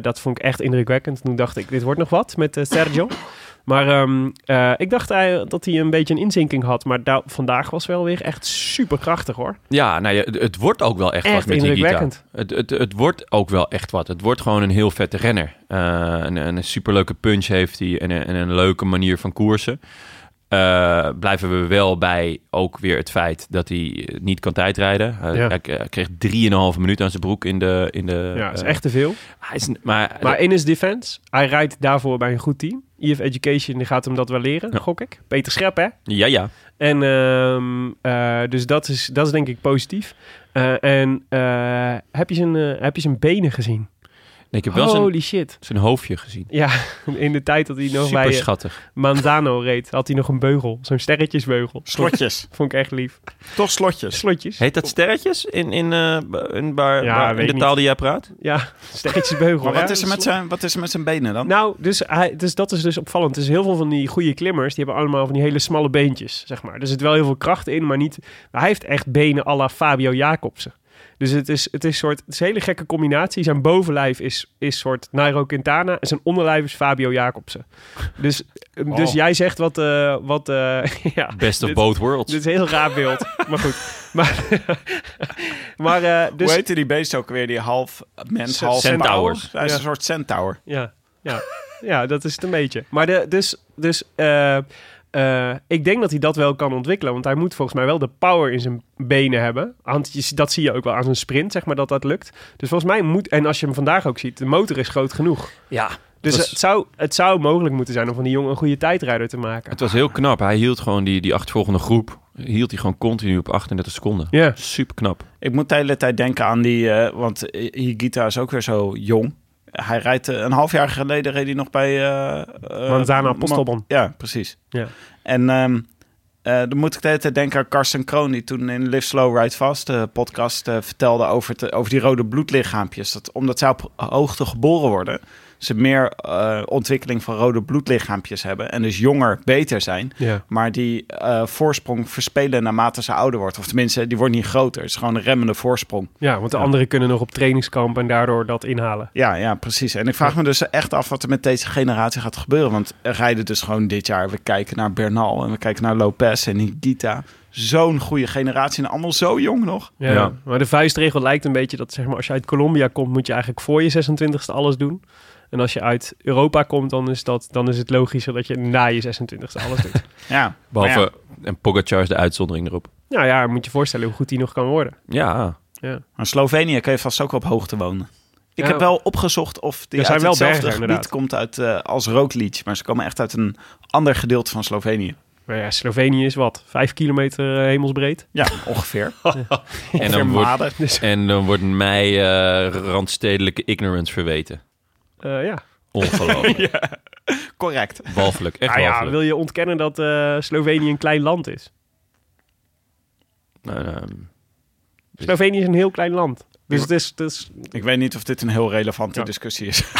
Dat vond ik echt indrukwekkend. Toen dacht ik, dit wordt nog wat met Sergio. Maar ehm, eh, ik dacht eh, dat hij een beetje een inzinking had. Maar vandaag was wel weer echt super krachtig hoor. Ja, nou ja, het, wordt ook wel echt, Echt wat met indrukwekkend. Het, het, het wordt ook wel echt wat. Het wordt gewoon een heel vette renner. Eh, een, een superleuke punch heeft hij en een, en een leuke manier van koersen. Eh, blijven we wel bij ook weer het feit dat hij eh, niet kan tijdrijden. Eh, Ja. Hij k- kreeg 3,5 minuten aan zijn broek in de... In de Ja, dat is eh, echt te veel. Hij is, maar, Maar in his defense, hij rijdt daarvoor bij een goed team. EF Education die gaat hem dat wel leren, Ja. gok ik. Peter Schep hè? ja, ja. En ehm, eh, dus dat is, dat is denk ik positief. Eh, en eh, heb, je zijn, eh, heb je zijn benen gezien? Nee, ik heb wel zijn, shit. zijn hoofdje gezien. Ja, in de tijd dat hij nog Super bij eh, schattig. Manzano reed, had hij nog een beugel. Zo'n sterretjesbeugel. Slotjes. Vond ik echt lief. Toch slotjes. Slotjes. Heet dat sterretjes in, in, eh, in, waar, Ja, waar- weet in de taal niet. die jij praat? Ja, sterretjesbeugel. Maar wat ja. is, er met zijn, wat is er met zijn benen dan? Nou, dus, hij, dus dat is dus opvallend. Dus heel veel van die goede klimmers, die hebben allemaal van die hele smalle beentjes, zeg maar. Er zit wel heel veel kracht in, maar niet... Maar hij heeft echt benen à la Fabio Jacobsen. Dus het is, het is, soort, het is een hele gekke combinatie. Zijn bovenlijf is, is soort Nairo Quintana en zijn onderlijf is Fabio Jacobsen. Dus, dus Oh. jij zegt wat... eh, wat eh, ja, Best of dit- both worlds. Dit is een heel raar beeld. maar goed. Maar, maar eh, dus... Hoe heette die beest ook weer? Die half mens, half Centaurs. pauw? Hij is Ja. een soort centaur. Ja, ja, ja, dat is het een beetje. Maar de, dus, dus eh, eh, ik denk dat hij dat wel kan ontwikkelen. Want hij moet volgens mij wel de power in zijn benen hebben. Want dat zie je ook wel aan zijn sprint, zeg maar, dat dat lukt. Dus volgens mij moet... En als je hem vandaag ook ziet, de motor is groot genoeg. Ja, Dus was- het, zou, het zou mogelijk moeten zijn om van die jongen een goede tijdrijder te maken. het was heel knap. Hij hield gewoon die, die achtervolgende groep, hield hij gewoon continu op 38 seconden. Ja. Super knap. Ik moet de hele tijd denken aan die... eh, want Higita is ook weer zo jong. Hij rijdt... eh, een half jaar geleden reed hij nog bij... eh eh, Manzana Ma- Postobon. Ja, precies. Ja. En ehm, eh, dan moet ik de hele tijd denken aan Karsten Kroon... die toen in Live Slow Ride Fast de podcast vertelde over, het, over die rode bloedlichaampjes. Dat, omdat zij op hoogte geboren worden... ze meer eh, ontwikkeling van rode bloedlichaampjes hebben... en dus jonger beter zijn... Ja. Maar die eh, voorsprong verspelen naarmate ze ouder wordt. Of tenminste, die wordt niet groter. Het is gewoon een remmende voorsprong. ja, want de anderen kunnen nog op trainingskamp en daardoor dat inhalen. Ja, ja, precies. En ik vraag me dus echt af wat er met deze generatie gaat gebeuren. Want er rijden dus gewoon dit jaar... We kijken naar Bernal en we kijken naar Lopez en Higuita. Zo'n goede generatie en allemaal zo jong nog. Ja, Ja. maar de vuistregel lijkt een beetje dat zeg maar, als je uit Colombia komt, moet je eigenlijk voor je 26e alles doen. En als je uit Europa komt, dan is, dat, dan is het logischer dat je na je 26e alles doet. Ja, Behalve, en Pogacar is de uitzondering erop. nou ja, moet je voorstellen hoe goed die nog kan worden. Ja, Ja. Maar Slovenië kan je vast ook op hoogte wonen. Ik Ja. heb wel opgezocht of die Er zijn uit wel hetzelfde bergen, gebied inderdaad. komt uit, eh, als Roglic. Maar ze komen echt uit een ander gedeelte van Slovenië. Maar ja, Slovenië is wat? Vijf kilometer eh, hemelsbreed? Ja, ongeveer. en Ongeveer dan, wordt, Maden. en dan wordt mij eh, randstedelijke ignorance verweten. Eh, ja. Ongelooflijk. Correct. Walgelijk, echt Ah ja, wil je ontkennen dat eh, Slovenië een klein land is? Nou, ehm, Slovenië is een heel klein land. Dus het is, het is, Ik weet niet of dit een heel relevante Ja. discussie is.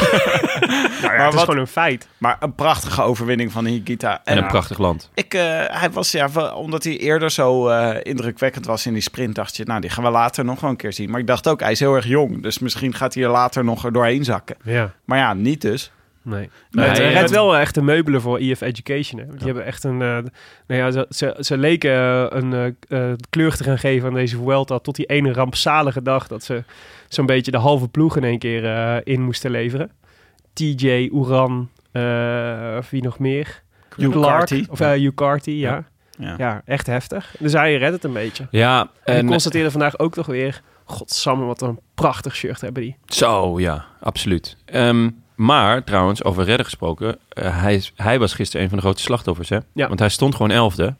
nou ja, het is wat- gewoon een feit. Maar een prachtige overwinning van Higita. en een prachtig land. Ik, eh, hij was, ja, omdat hij eerder zo eh, indrukwekkend was in die sprint, dacht je, nou, die gaan we later nog wel een keer zien. Maar ik dacht ook, hij is heel erg jong, dus misschien gaat hij er later nog er doorheen zakken. Ja. Maar ja, niet dus. Nee. Nee, het redt wel echt de meubelen voor EF Education. Hè. Die hebben echt een... eh, nou ja, ze, ze, ze leken eh, een eh, kleur te gaan geven aan deze Vuelta... tot die ene rampzalige dag dat ze zo'n beetje de halve ploeg in één keer eh, in moesten leveren. TJ, Oeran, eh, wie nog meer? Clark. Of uh, ja. Ja. ja. echt heftig. Dus hij redt het een beetje. Ja, En ik en constateerde vandaag ook toch weer... Godsamme, wat een prachtig shirt hebben die. zo, ja, absoluut. Ehm, maar trouwens, over redden gesproken, eh, hij, hij was gisteren een van de grote slachtoffers, hè? Ja. Want hij stond gewoon elfde en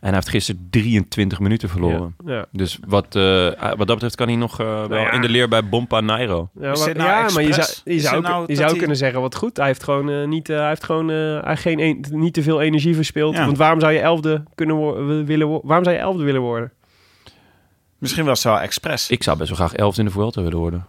hij heeft gisteren 23 minuten verloren. Ja, ja. Dus wat, eh, wat dat betreft kan hij nog eh, wel ja. in de leer bij Bompa Nairo. Ja, maar, nou ja, maar je zou, je zou, nou je dat zou hij- kunnen zeggen wat goed. Hij heeft gewoon niet, hij heeft gewoon, hij geen een- niet te veel energie verspild. Ja. Want waarom zou je elfde kunnen willen Waarom zou je elfde willen worden? Misschien was het wel expres. Ik zou best wel graag elfde in de Vuelta willen worden.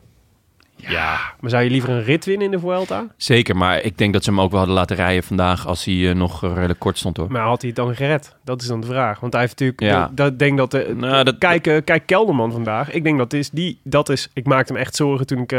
Maar zou je liever een rit winnen in de Vuelta? Zeker, maar ik denk dat ze hem ook wel hadden laten rijden vandaag als hij eh, nog eh, redelijk kort stond hoor. Maar had hij het dan gered? Dat is dan de vraag. Want hij heeft natuurlijk... Ja. Dat, dat denk dat... De, Nou, dat- kijk, eh, kijk Kelderman vandaag. Ik denk dat is die... Dat is... Ik maakte me echt zorgen toen ik...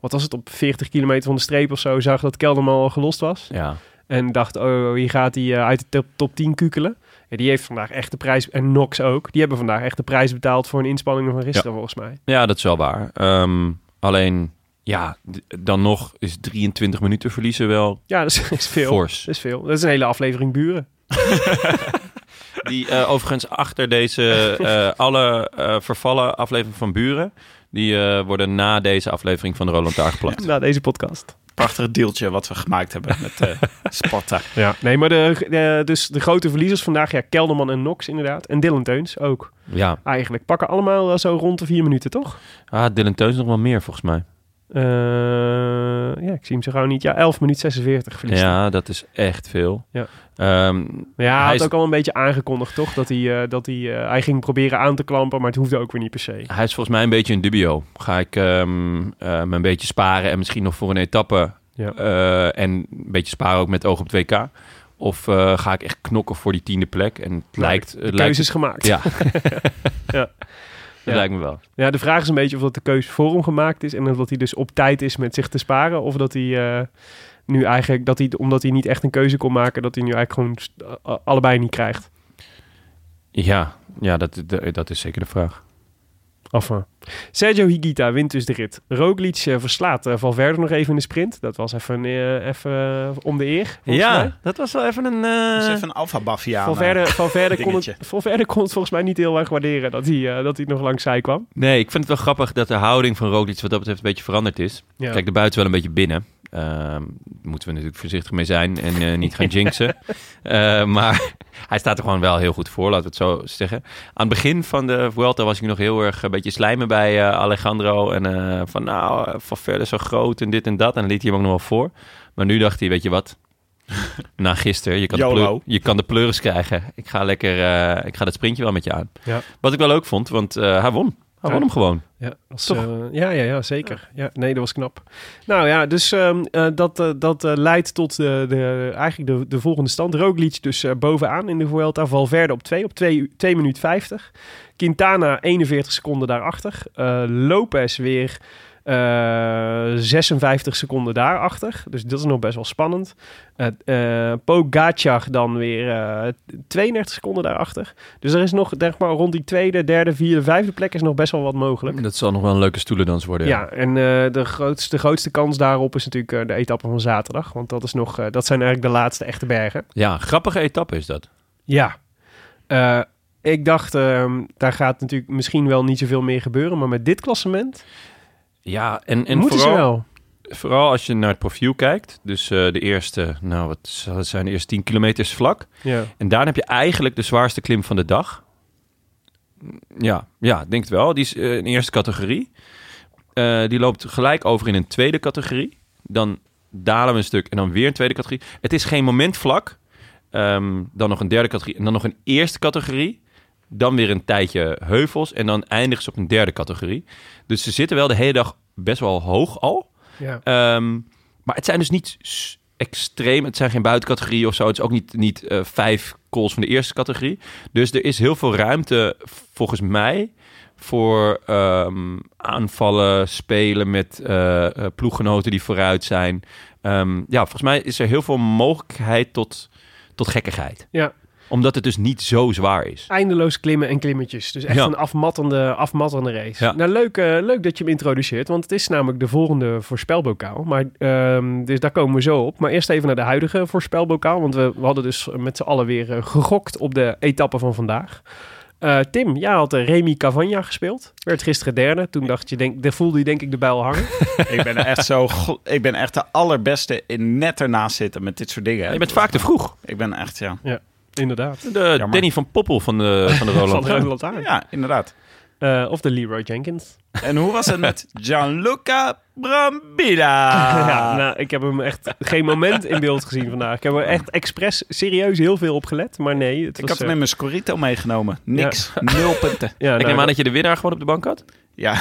wat was het? Op 40 kilometer van de streep of zo... zag dat Kelderman al gelost was. Ja, En dacht, oh, hier gaat hij uit de top, top 10 kukelen. Ja, die heeft vandaag echt de prijs... En Nox ook. Die hebben vandaag echt de prijs betaald voor een inspanning van gisteren, volgens mij. ja dat is wel waar. Ehm, alleen, ja, dan nog is 23 minuten verliezen wel Ja, dat is, is veel. fors. Dat is veel. Dat is een hele aflevering buren. Die eh, overigens achter deze eh, alle eh, vervallen aflevering van Buren, die eh, worden na deze aflevering van de Roland Taar geplakt. Na deze podcast. Prachtig deeltje wat we gemaakt hebben met eh Sparta. Ja, nee, maar de, de- dus de grote verliezers vandaag, ja, Kelderman en Nox inderdaad. En Dylan Teuns ook. Ja, Eigenlijk pakken allemaal zo rond de vier minuten, toch? ah, Dylan Teuns nog wel meer volgens mij. Eh, ja, ik zie hem zo gauw niet. Ja, 11 minuten 46 verliest hij. Ja, dat is echt veel. Ja. Ehm, Ja, hij had is- ook al een beetje aangekondigd, toch? Dat hij, eh, dat hij, eh, hij ging proberen aan te klampen, maar het hoefde ook weer niet per se. hij is volgens mij een beetje een dubio. Ga ik me een beetje sparen en misschien nog voor een etappe Ja. en een beetje sparen ook met oog op het WK? Of ga ik echt knokken voor die tiende plek? En het lijkt... Het De lijkt keuzes gemaakt. Ja. Dat Ja. lijkt me wel. Ja, de vraag is een beetje of dat de keuze voor hem gemaakt is. En dat hij dus op tijd is met zich te sparen. Of dat hij eh, nu eigenlijk, dat hij, omdat hij niet echt een keuze kon maken, dat hij nu eigenlijk gewoon allebei niet krijgt. Ja, ja dat, dat is zeker de vraag. Enfin. Sergio Higuita wint dus de rit. Roglic eh, verslaat eh, Valverde nog even in de sprint. Dat was even, eh, even eh, om de eer, volgens mij. Ja, dat was wel even een... eh, Dat is even een alfa baffia Valverde, Valverde, kon het. Valverde kon het volgens mij niet heel erg waarderen dat hij, eh, dat hij nog langs zij kwam. Nee, ik vind het wel grappig dat de houding van Roglic wat dat betreft een beetje veranderd is. Ja. Kijk, de buiten wel een beetje binnen. Ehm moeten we natuurlijk voorzichtig mee zijn en eh, niet gaan jinxen. Eh, maar hij staat er gewoon wel heel goed voor, laten we het zo zeggen. Aan het begin van de Vuelta was ik nog heel erg een beetje slijmen bij eh, Alejandro. En van nou, van verder zo groot en dit en dat. En dan liet hij hem ook nog wel voor. Maar nu dacht hij, weet je wat? Na gisteren, je kan, de, pleur- je kan de pleuris krijgen. Ik ga lekker, ik ga dat sprintje wel met je aan. Ja. Wat ik wel leuk vond, want eh, hij won. Hij won Ja. hem gewoon. Ja, als, Toch? eh, ja, ja, ja, zeker. Ja. nee, dat was knap. Nou ja, dus ehm, eh, dat, eh, dat leidt tot de, de, eigenlijk de, de volgende stand. Roglic dus bovenaan in de Vuelta. Valverde op 2, op 2 minuut 50. Quintana 41 seconden daarachter. Lopez weer eh 56 seconden daarachter. Dus dat is nog best wel spannend. Eh eh Pogacar dan weer eh 32 seconden daarachter. Dus er is nog, zeg maar, rond die tweede, derde, vierde, vijfde plek is nog best wel wat mogelijk. Dat zal nog wel een leuke stoelendans worden. Ja, en eh, de, grootste, de grootste kans daarop is natuurlijk eh, de etappe van zaterdag. Want dat, is nog, eh, dat zijn eigenlijk de laatste echte bergen. Ja, grappige etappe is dat. Ja. Eh, ik dacht, ehm, daar gaat natuurlijk misschien wel niet zoveel meer gebeuren. Maar met dit klassement Ja, en, en moeten vooral, ze wel. vooral als je naar het profiel kijkt. Dus eh, de eerste, nou wat zijn, de eerste 10 kilometer is vlak. Ja. En daarna heb je eigenlijk de zwaarste klim van de dag. Ja, ja denk het wel. Die is eh, in de eerste categorie. Eh, die loopt gelijk over in een tweede categorie. Dan dalen we een stuk en dan weer een tweede categorie. Het is geen moment vlak. Ehm, dan nog een derde categorie en dan nog een eerste categorie. Dan weer een tijdje heuvels en dan eindigen ze op een derde categorie. Dus ze zitten wel de hele dag best wel hoog al. Ja. Ehm, maar het zijn dus niet extreem. Het zijn geen buitencategorieën of zo. Het is ook niet, niet eh, vijf calls van de eerste categorie. Dus er is heel veel ruimte, volgens mij, voor ehm, aanvallen, spelen met eh, ploeggenoten die vooruit zijn. Ehm, ja, volgens mij is er heel veel mogelijkheid tot, tot gekkigheid. Ja. Omdat het dus niet zo zwaar is. Eindeloos klimmen en klimmetjes. Dus echt Ja. een afmattende, afmattende race. Ja. Nou, leuk, eh, leuk dat je hem introduceert. Want het is namelijk de volgende voorspelbokaal. Maar, ehm, dus daar komen we zo op. Maar eerst even naar de huidige voorspelbokaal. Want we, we hadden dus met z'n allen weer eh, gegokt op de etappe van vandaag. Eh, Tim, jij had uh, Remy Cavagna gespeeld. Werd gisteren derde. Toen dacht je, denk, daar voelde je denk ik de bijl hangen. ik ben echt zo... Ik ben echt de allerbeste in net ernaast zitten met dit soort dingen. Je bent vaak te vroeg. Ik ben echt, ja. Ja, inderdaad. De Jammer. Danny van Poppel van de, van de Roland. Van de Rode Lantaarn. Ja, inderdaad. Eh, of de Leroy Jenkins. En hoe was het met Gianluca Brambilla? ja, nou, ik heb hem echt geen moment in beeld gezien vandaag. Ik heb er echt expres serieus heel veel op gelet. Maar nee, het Ik was... had hem eh, in mijn Scorito meegenomen. Niks. Nul punten. ja, Ik nou, neem aan dat je de winnaar gewoon op de bank had. Ja.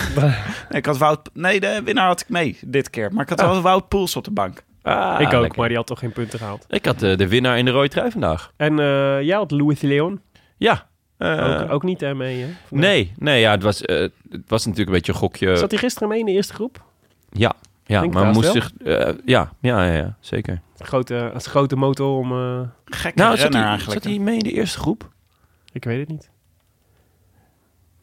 Nee, ik had Wout... Nee, de winnaar had ik mee dit keer. Maar ik had Oh. wel Wout Poels op de bank. Ah, ik ook, lekker. maar die had toch geen punten gehaald. Ik had eh, de winnaar in de rode trui vandaag. En eh jij had Louis Leon. Ja. eh, ook, ook niet hè, mee, hè? nee, nee ja, het, was, eh, het was natuurlijk een beetje een gokje. Zat hij gisteren mee in de eerste groep? Ja, ja Denk maar moest zich... eh, ja, ja, ja, ja, zeker. Grote, het grote motor om... eh, Gekke Nou, zat renner hij, eigenlijk. zat hij mee in de eerste groep? ik weet het niet.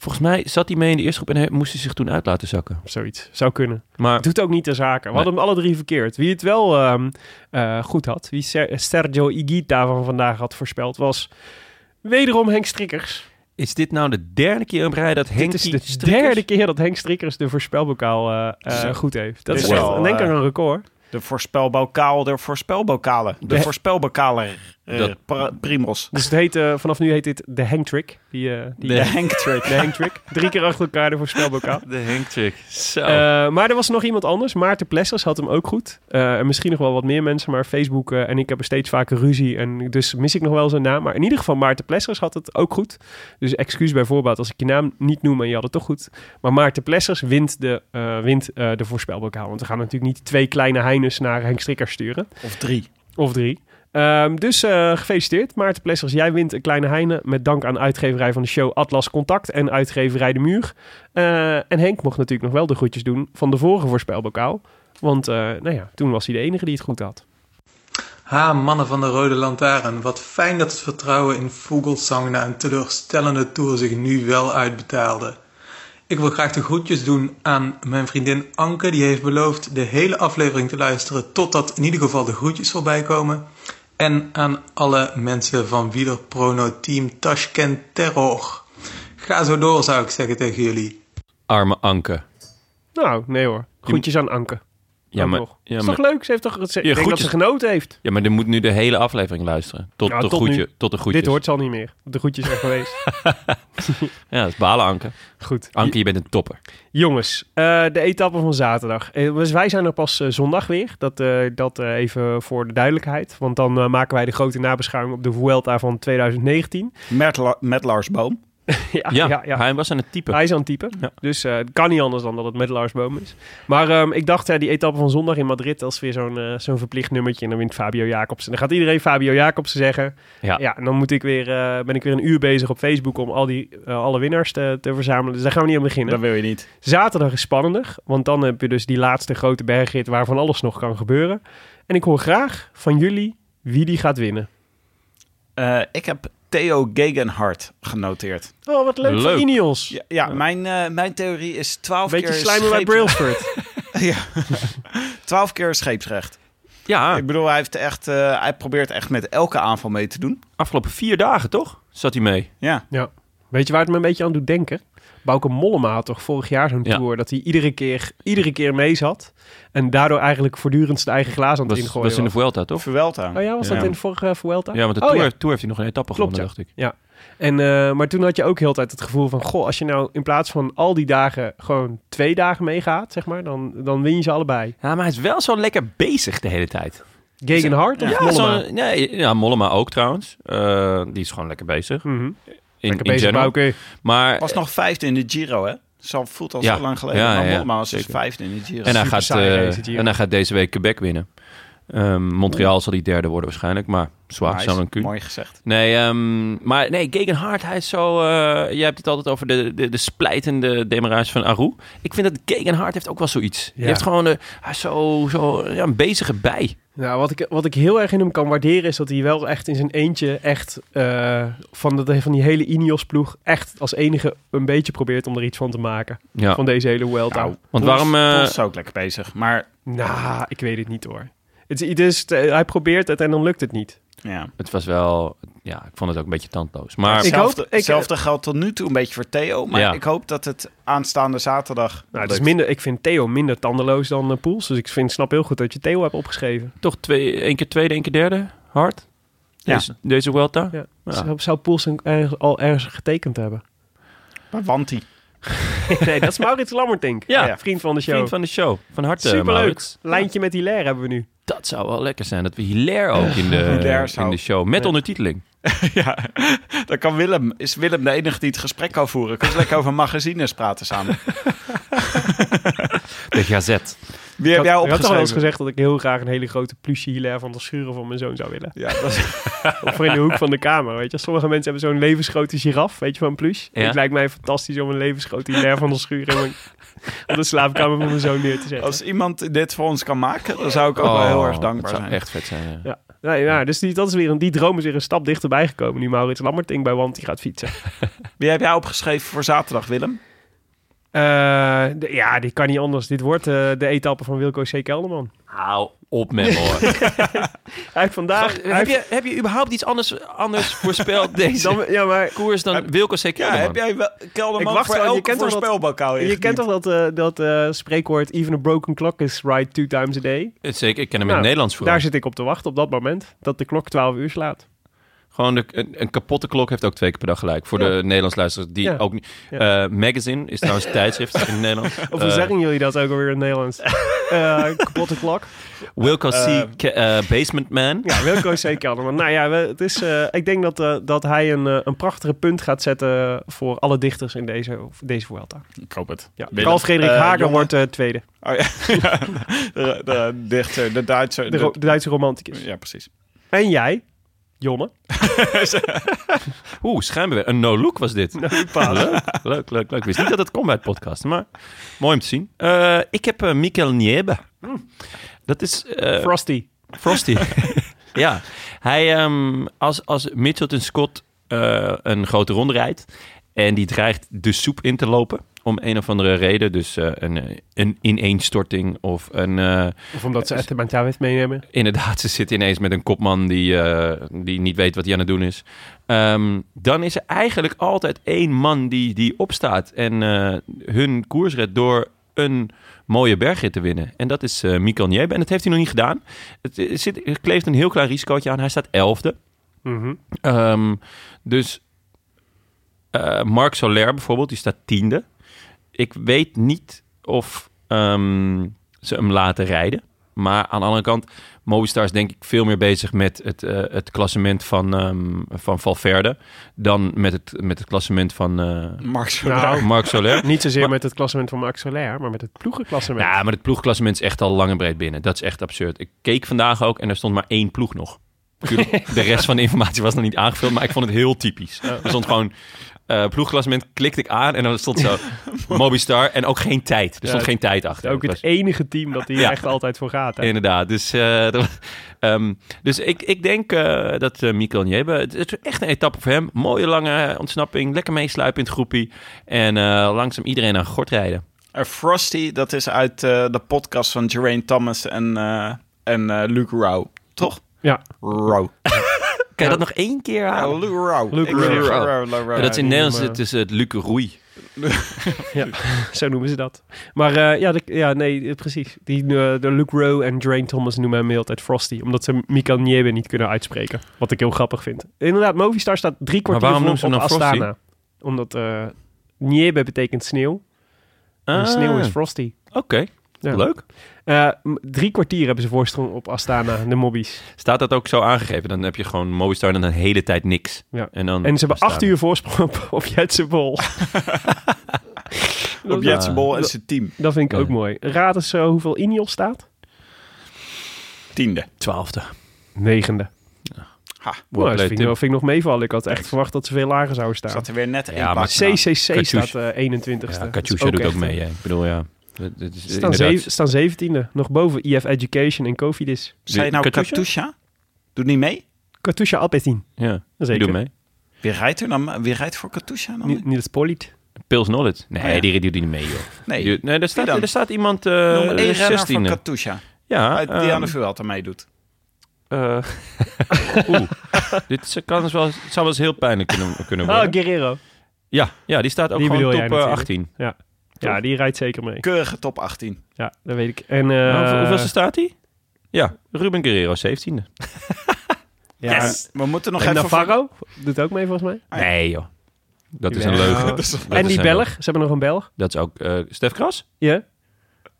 Volgens mij zat hij mee in de eerste groep en hij, moest hij zich toen uit laten zakken. Of zoiets. Zou kunnen. Maar Doet ook niet de zaken. We hadden hem alle drie verkeerd. Wie het wel ehm, eh, goed had, wie Ser- Sergio Igita van vandaag had voorspeld, was wederom Henk Strikkers. is dit nou de derde keer op rij dat Henk Dit is de derde keer dat Henk Strikkers de voorspelbokaal eh, eh, Zo. goed heeft. Dat is is echt, wel, denk ik, een record. De voorspelbokaal, de voorspelbokalen. De De- voorspelbokalen. Eh, Dat- primos. Dus het heet, eh, vanaf nu heet dit de Henk Trick. Die, eh, die, De Henk Trick. de Henk Trick. Drie keer achter elkaar de voorspelbokaal. De Henk trick. Zo. Eh, maar er was nog iemand anders. Maarten Plessers had hem ook goed. Eh, en misschien nog wel wat meer mensen. Maar Facebook eh, en ik hebben steeds vaker ruzie. En dus mis ik nog wel zijn naam. Maar in ieder geval Maarten Plessers had het ook goed. Dus excuus bij voorbaat als ik je naam niet noem en je had het toch goed. Maar Maarten Plessers wint de, eh, wint, eh, de voorspelbokaal. Want we gaan natuurlijk niet twee kleine Heines naar Henk Strikker sturen. Of drie. Of drie. Ehm, dus eh, gefeliciteerd Maarten Plessers. Jij wint een kleine heine met dank aan uitgeverij van de show Atlas Contact en uitgeverij De Muur. Eh, en Henk mocht natuurlijk nog wel de groetjes doen van de vorige voorspelbokaal. Want eh, nou ja, toen was hij de enige die het goed had. Ha, mannen van de Rode Lantaarn. Wat fijn dat het vertrouwen in Vogelsang na een teleurstellende tour zich nu wel uitbetaalde. Ik wil graag de groetjes doen aan mijn vriendin Anke. Die heeft beloofd de hele aflevering te luisteren totdat in ieder geval de groetjes voorbij komen. En aan alle mensen van Wielerprono Team Tashkent Terror. Ga zo door zou ik zeggen tegen jullie. Arme Anke. Nou, nee hoor. Groetjes aan Anke. Ja, maar, nog. ja, is maar, toch leuk? Ze heeft toch, ze, ik denk dat ze genoten heeft. ja, maar er moet nu de hele aflevering luisteren. Tot, de, tot groetje, nu. tot de groetjes. Dit hoort ze al niet meer. De groetjes zijn geweest. Ja, dat is balen, Anke. Goed. Anke, je bent een topper. Jongens, eh, de etappe van zaterdag. Eh, dus wij zijn er pas eh, zondag weer. Dat, eh, dat even voor de duidelijkheid. Want dan maken wij de grote nabeschouwing op de Vuelta van 2019. Met, La- met Lars Boom. ja, Ja, ja, ja. hij was aan het typen. Hij is aan het typen. Ja. Dus eh, het kan niet anders dan dat het met Lars Boom is. Maar ehm, ik dacht, ja, die etappe van zondag in Madrid, dat is weer zo'n eh, zo'n verplicht nummertje. En dan wint Fabio Jacobsen. Dan gaat iedereen Fabio Jacobsen zeggen. Ja. Ja, en dan moet ik weer, eh, ben ik weer een uur bezig op Facebook om al die, alle winnaars te, te verzamelen. Dus daar gaan we niet aan beginnen. Dat wil je niet. Zaterdag is spannender, want dan heb je dus die laatste grote bergrit waarvan alles nog kan gebeuren. En ik hoor graag van jullie wie die gaat winnen. Eh, ik heb Theo Gegenhardt genoteerd. Oh, wat leuk, Leuk. van Ineos. Ja, ja Mijn, eh, mijn theorie is 12 Beetje keer slijmen bij Brailsford. ja. 12 keer scheepsrecht. Ja, Ik bedoel, hij, heeft echt, eh, hij probeert echt met elke aanval mee te doen. afgelopen vier dagen toch? Zat hij mee. Ja. ja. Weet je waar het me een beetje aan doet denken? Bauke Mollema had toch vorig jaar zo'n Ja. tour dat hij iedere keer, iedere keer mee zat. En daardoor eigenlijk voortdurend zijn eigen glaas aan het Was, ingooien was in de. Vuelta toch? Vuelta. Oh ja, was dat in de vorige Vuelta? Ja, want de Oh, Tour, ja. Tour heeft hij nog een etappe Klopt, gewonnen, dacht ik. Ja. En, eh, maar toen had je ook heel de tijd het gevoel van... Goh, als je nou in plaats van al die dagen gewoon twee dagen meegaat, zeg maar... Dan, dan win je ze allebei. Ja, maar hij is wel zo lekker bezig de hele tijd. Gegenhard of Ja, Mollema? zo, nee, ja, Mollema ook trouwens. Eh, die is gewoon lekker bezig. Mhm. In, in general. Bauke. Maar, Was nog vijfde in de Giro, hè? Zal voelt al Ja. zo lang geleden. Ja, maar ja, was dus vijfde in de Giro. en, hij gaat, eh, en hij gaat deze week Quebec winnen. Ehm, Montreal zal die derde worden waarschijnlijk. Maar zwaar, zou een kun. Mooi gezegd. Nee, ehm, maar nee, Gegenhard, hij is zo... eh je hebt het altijd over de, de, de splijtende demarage van Aru. Ik vind dat Gegenhard heeft ook wel zoiets. Hij heeft gewoon hij is zo, zo ja, een bezige bij. Nou, wat ik, wat ik heel erg in hem kan waarderen... is dat hij wel echt in zijn eentje... echt eh, van, de, van die hele Ineos-ploeg... echt als enige een beetje probeert om er iets van te maken. Ja. Van deze hele Vuelta. Nou, Want waarom... eh, Poels is ook lekker bezig. Maar Nou, ik weet het niet hoor. Het, is- het is, hij probeert het en dan lukt het niet. Ja. Het was wel... Ja, ik vond het ook een beetje tandloos. Maar Ik Hetzelfde, hoop- ik- hetzelfde geldt tot nu toe een beetje voor Theo. Maar Ja. ik hoop dat het aanstaande zaterdag... Nou, het is minder, ik vind Theo minder tandeloos dan uh, Poels. Dus ik vind, snap heel goed dat je Theo hebt opgeschreven. toch twee, één keer tweede, één keer derde. Hard. Ja. Deze, deze Vuelta. Ja. Ja. Zou, zou Poels een- ergens- al ergens getekend hebben? Maar Wanti. nee, dat is Maurits Lammertink. Ja. Vriend van de show. Vriend van de show. Van harte, Superleuk. Maurits. Lijntje met Hilaire hebben we nu. Dat zou wel lekker zijn. Dat we Hilaire ook in de, in de show. Met Ja. ondertiteling. ja, dan kan Willem... Is Willem de enige die het gesprek kan voeren? Kunnen ze lekker over magazines praten samen. De Gazette. Wie Ik heb had, jij ik had toch wel eens gezegd dat ik heel graag een hele grote pluche Hilaire van der Schuren voor mijn zoon zou willen. Ja, dat is... Of voor in de hoek van de kamer, weet je. Sommige mensen hebben zo'n levensgrote giraf, weet je, van pluche. Ja. Het lijkt mij fantastisch om een levensgrote Hilaire van der Schuren in mijn- op de slaapkamer van mijn zoon neer te zetten. Als iemand dit voor ons kan maken, dan zou ik ook wel heel erg dankbaar Oh, dat zou zijn. echt vet zijn. Ja. Ja. Nee, ja, dus die, dat is weer een, die droom is weer een stap dichterbij gekomen nu Maurits Lammerting bij Wanty gaat fietsen. Wie heb jij opgeschreven voor zaterdag, Willem? Eh, de- ja, dit kan niet anders. Dit wordt eh, de etappe van Wilco C. Kelderman. Hou op met me hoor. Vandaag... hij heb, je, heb je überhaupt iets anders, anders voorspeld deze dan, ja, maar koers dan Wilco C. Ja, Kelderman? heb jij wel Ik Kelderman wacht voor wel, je elke kent toch dat- voorspelbokaal je kent toch dat, eh, dat eh, spreekwoord... Even a broken clock is right two times a day. Zeker, ik ken hem in Nou, het Nederlands voor. Daar zit ik op te wachten op dat moment. Dat de klok 12 uur slaat. Gewoon de, een, een kapotte klok heeft ook twee keer per dag gelijk. Voor Ja. de Nederlands luisteraars die Ja. ook niet... Ja. Eh, Magazine is trouwens tijdschrift in het Nederlands. Of hoe Eh, zeggen jullie dat ook alweer in het Nederlands? Eh, kapotte klok. Wilco C. Basement Man. Ja, Wilco C. Kelderman. Nou ja, we- het is, eh, ik denk dat, dat hij een, een prachtige punt gaat zetten voor alle dichters in deze, deze Vuelta. Ik hoop het. Ja. Carl Frederik Hager jongen. wordt eh, tweede. Oh ja, de, de dichter, de Duitser. De, de Duitse romanticus. ja, precies. En jij, Jonne? Oeh, schijnbaar. Een no-look was dit. leuk, leuk, leuk, leuk. Ik wist niet dat het kon bij het podcast, maar mooi om te zien. Eh, ik heb uh, Mikkel Niebe. Dat is... eh, Frosty. Frosty. ja, hij, ehm, als, als Mitchelton Scott eh, een grote ronde rijdt en die dreigt de soep in te lopen om een of andere reden, dus eh, een, eh, een ineenstorting of een... eh, Of omdat ze Esteban Chavez meenemen. Inderdaad, ze zit ineens met een kopman die, die niet weet wat hij aan het doen is. Ehm, dan is er eigenlijk altijd één man die, die opstaat en hun koers redt door een mooie bergrit te winnen. En dat is Mikkel Niebe. En dat heeft hij nog niet gedaan. Het, zit, er kleeft een heel klein risicootje aan. Hij staat elfde. Mhm. Ehm, dus eh, Marc Soler bijvoorbeeld, die staat tiende. Ik weet niet of ehm, ze hem laten rijden. Maar aan de andere kant, Movistar is denk ik veel meer bezig met het, eh, het klassement van, ehm, van Valverde... dan met het, met het klassement van eh Mark Soler. Nou, Marc Soler. Niet zozeer met het klassement van Max Soler, maar met het ploegenklassement. Ja, maar het ploegklassement is echt al lang en breed binnen. Dat is echt absurd. Ik keek vandaag ook en er stond maar één ploeg nog. De rest van de informatie was nog niet aangevuld, maar ik vond het heel typisch. Er stond gewoon eh ploegklassement, klikte ik aan en dan stond zo Mobistar en ook geen tijd. Er stond Ja, geen tijd achter. Ook het was- enige team dat hier Ja. echt altijd voor gaat. Hè? Inderdaad. Dus, eh, dat ehm, dus ik, ik denk eh, dat uh, Mikkel Niebe... Het is echt een etappe voor hem. Mooie lange ontsnapping. Lekker meesluipen in het groepie. En eh, langzaam iedereen aan gort rijden. Frosty, dat is uit de podcast van Geraint Thomas en, eh, en eh, Luke Rowe. Toch? Ja. Rowe. Kan je dat nog één keer halen? Luke Rowe. Luke Rowe. Dat is in Nederlands het is het Luke Roei. Ja, zo noemen ze dat. Maar eh, ja, de, ja, nee, eh, precies. Die, eh, de Luke Rowe en Drain Thomas noemen hem de hele tijd Frosty. Omdat ze Mikael Niebe niet kunnen uitspreken. Wat ik heel grappig vind. Inderdaad, Movistar staat drie kwartier waarom voor noemen ze op hem dan Astana. Omdat eh Niebe betekent sneeuw. En Ah, sneeuw is Frosty. Oké, Ja. leuk. Eh, drie kwartier hebben ze voorsprong op Astana, de mobbies. Staat dat ook zo aangegeven? Dan heb je gewoon Movistar en dan de hele tijd niks. Ja. En, dan En ze hebben acht uur voorsprong op, op. Op Jetsebol en zijn team. Dat vind ik ook mooi. Raad eens eh, hoeveel Ineos staat? Tiende. Twaalfde. Negende. Ha, Nou, dat leuk, vind, ik, vind ik nog meevallen. Ik had echt verwacht dat ze veel lager zouden staan. zat er weer net één Ja, maar. CCC Katusha. staat eh 21ste. Ja, Dat Katusha doet ook mee. Hè. Ik bedoel, ja. Het is staan, zeven, staan 17e. Nog boven IF Education en Cofidis. Zei je nou Katusha? Katusha? Doet niet mee? Katusha Alpecin. Ja, die Zeker. doet mee. Wie rijdt er dan? Wie rijdt voor Katusha dan? Ni- Niels Poliet. Pils Knowledge. Nee, Oh ja. die doet niet mee, joh. Nee. Die- nee er, staat, er staat iemand... eh Noem één renner van 16e. Katusha. Ja, Uit die ehm, aan de Vuelta meedoet. eh, Oeh, dit is- kan dus wel, het zou wel eens heel pijnlijk kunnen, kunnen Ah, worden. Guerrero. ja, ja, die staat ook Die gewoon top jij eh, natuurlijk. 18. Ja, die rijdt zeker mee. Keurige top 18. Ja, dat weet ik. En, eh, Nou, hoeveel- hoeveelste staat hij? Ja, Ruben Guerrero, 17e. ja, Yes. We moeten nog en even... Navarro doet ook mee volgens mij. Ah, ja. Nee, joh. Dat is een is- Dat en die Belg. Ze hebben nog een Belg. Dat is ook eh Stef Kras. Ja,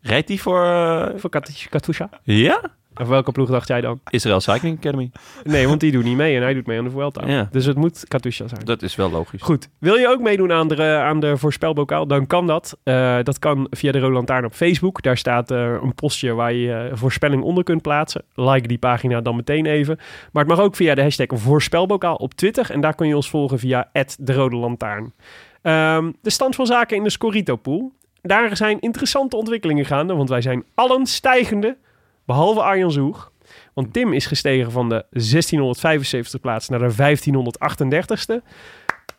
Rijdt die voor... eh, voor Kat- Katusha. ja? Of welke ploeg dacht jij dan? Israël Cycling Academy. Nee, want die doet niet mee en hij doet mee aan de Vuelta. Ja. Dus het moet Katusha zijn. Dat is wel logisch. Goed. Wil je ook meedoen aan de, aan de voorspelbokaal? Dan kan dat. Eh, dat kan via de Rode Lantaarn op Facebook. Daar staat eh, een postje waar je eh, voorspelling onder kunt plaatsen. Like die pagina dan meteen even. Maar het mag ook via de hashtag voorspelbokaal op Twitter. En daar kun je ons volgen via de Rode Lantaarn. Ehm, de stand van zaken in de Scorito Pool. Daar zijn interessante ontwikkelingen gaande. Want wij zijn allen stijgende. Behalve Arjan Zoeg. Want Tim is gestegen van de 1675 plaats naar de 1538ste.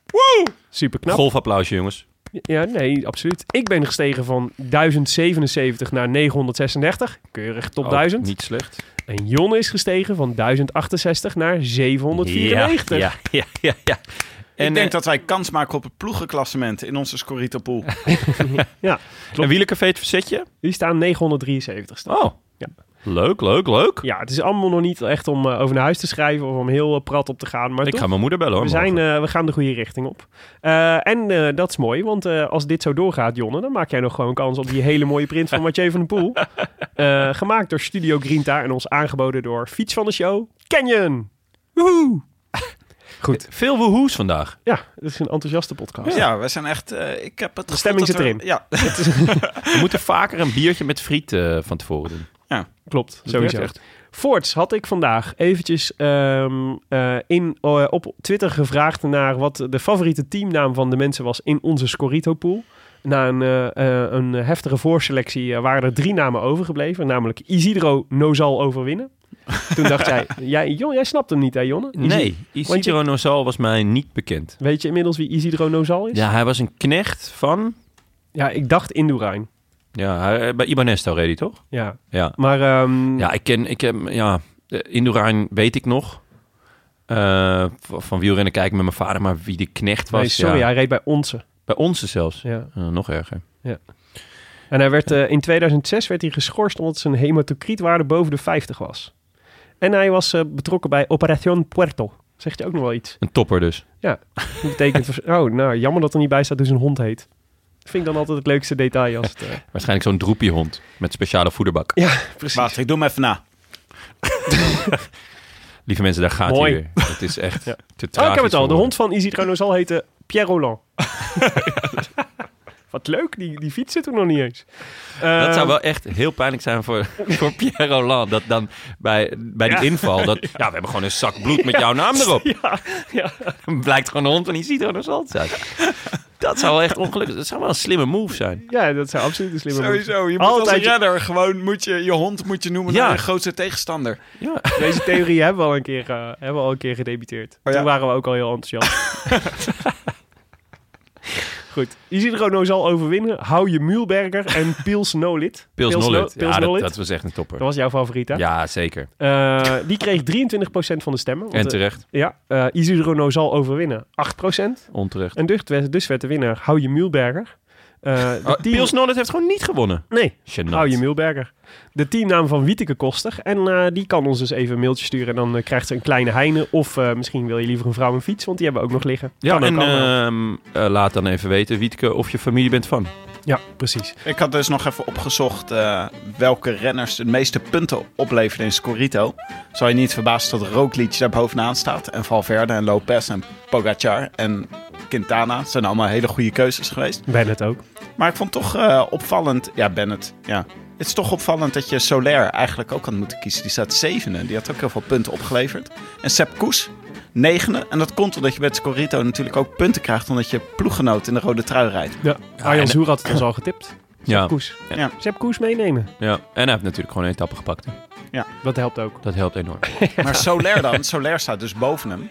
Woe! Super knap. Golfapplausje, jongens. Ja, nee, absoluut. Ik ben gestegen van 1077 naar 936. Keurig top Ook 1000. Niet slecht. En Jon is gestegen van 1068 naar 794. Ja, ja, ja, ja. Ik En, denk eh, dat wij kans maken op het ploegenklassement in onze Scorito pool. Ja, een wielercafé het verzetje? die staan 973. ste Oh, Ja. Leuk, leuk, leuk. Ja, het is allemaal nog niet echt om eh, over naar huis te schrijven of om heel eh, prat op te gaan. Maar Ik toch, ga mijn moeder bellen, hoor. we, zijn, eh, we gaan de goede richting op. Eh, en eh, dat is mooi, want eh, als dit zo doorgaat, Jonne, dan maak jij nog gewoon kans op die hele mooie print van Mathieu van der Poel. Eh, gemaakt door Studio Grinta en ons aangeboden door Fiets van de Show, Canyon. Woehoe! Goed. Veel woehoes vandaag. Ja, het is een enthousiaste podcast. Ja, we zijn echt... eh, ik heb het De stemming zit erin. Ja, We moeten vaker een biertje met friet eh, van tevoren doen. Klopt, Dat sowieso. echt. Voorts had ik vandaag eventjes ehm, eh, in, eh, op Twitter gevraagd naar wat de favoriete teamnaam van de mensen was in onze Scorito-pool. Na een, eh, een heftige voorselectie waren er drie namen overgebleven. Namelijk Isidro Nozal overwinnen. Toen dacht jij, jij, Jon, jij snapt hem niet hè Jonne? Isi- Nee, je- Isidro Nozal was mij niet bekend. Weet je inmiddels wie Isidro Nozal is? Ja, hij was een knecht van... Ja, ik dacht Indurain. Ja, hij- bij Ibanesto reed hij toch? Ja, Ja. maar ehm, Ja, ik ken... Ik heb, ja, eh, Indurain weet ik nog. Eh, van wielrennen kijken met mijn vader, maar wie de knecht was... nee, sorry, ja. hij reed bij Onze. Bij ons zelfs. Ja. Eh, nog erger. En hij werd, eh, in 2006 werd hij geschorst omdat zijn hematocrietwaarde boven de 50 was. En hij was eh, betrokken bij Operación Puerto. Zegt je ook nog wel iets? Een topper dus. Dat betekent... oh, nou, jammer dat er niet bij staat hoe zijn hond heet. Vind ik dan altijd het leukste detail als het... eh, Waarschijnlijk zo'n droepiehond met speciale voederbak. Ja, precies. Wacht, ik doe hem even na. Lieve mensen, daar gaat Mooi. hij weer. Het is echt Ja. te Oh, tragisch. ik heb het al. De hond van Isidro Nozal heette Pierre Roland. Wat leuk, die, die fiets zit er nog niet eens. Eh, Dat zou wel echt heel pijnlijk zijn voor, voor Pierre Roland. Dat dan bij, bij die Ja. inval... Dat, ja, we hebben gewoon een zak bloed met jouw naam erop. Ja, ja. Dan blijkt gewoon een hond van Isidro Nozal te zijn. Dat zou wel echt ongelukkig... Dat zou wel een slimme move zijn. ja, dat zou absoluut een slimme move zijn. Sowieso, je moet Altijd als je- redder gewoon moet je, je hond moet je noemen Ja. naar je grootste tegenstander. Ja. Deze theorie hebben we al een keer, eh, hebben we al een keer gedebuteerd. Oh ja? Toen waren we ook al heel enthousiast. Goed. Isidro Nozal overwinnen. Hou je Mühlberger en Pils Nolit. Pils No- Nollet. Pils Ja, dat, Nollit. dat was echt een topper. Dat was jouw favoriet, hè? Ja, zeker. Eh, die kreeg 23% van de stemmen. Want, En eh, terecht. ja, eh Isidro Nozal overwinnen. 8%. Onterecht. En dus, werd- dus werd de winnaar Hou je Mühlberger. Eh, de Oh, team- Pils Nollet heeft gewoon niet gewonnen. Nee. Hou je Mühlberger. De teamnaam van Wieteke Koster. En eh, die kan ons dus even een mailtje sturen. En dan eh, krijgt ze een kleine heine. Of eh, misschien wil je liever een vrouw een fiets. Want die hebben we ook nog liggen. Ja, Kan ook en ehm, eh, laat dan even weten, Wietke, of je familie bent van. ja, precies. Ik had dus nog even opgezocht eh, welke renners de meeste punten opleverden in Scorito. Zou je niet verbazen dat Roglic daar bovenaan staat. En Valverde en Lopez en Pogacar en Quintana. Dat zijn allemaal hele goede keuzes geweest. Bennett ook. Maar ik vond toch eh, opvallend... Ja, Bennett, ja. Het is toch opvallend dat je Soler eigenlijk ook had moeten kiezen. Die staat zevende. Die had ook heel veel punten opgeleverd. En Sepp Koes, negende. En dat komt omdat je het Scorito natuurlijk ook punten krijgt... omdat je ploeggenoot in de rode trui rijdt. Ja, Arjan Zoer had het ons al getipt. Ja. Sepp Koes. Ja. Sepp Koes meenemen. ja. En hij heeft natuurlijk gewoon een etappe gepakt. hè. Dat helpt ook. Dat helpt enorm. Maar Soler dan? Soler staat dus boven hem.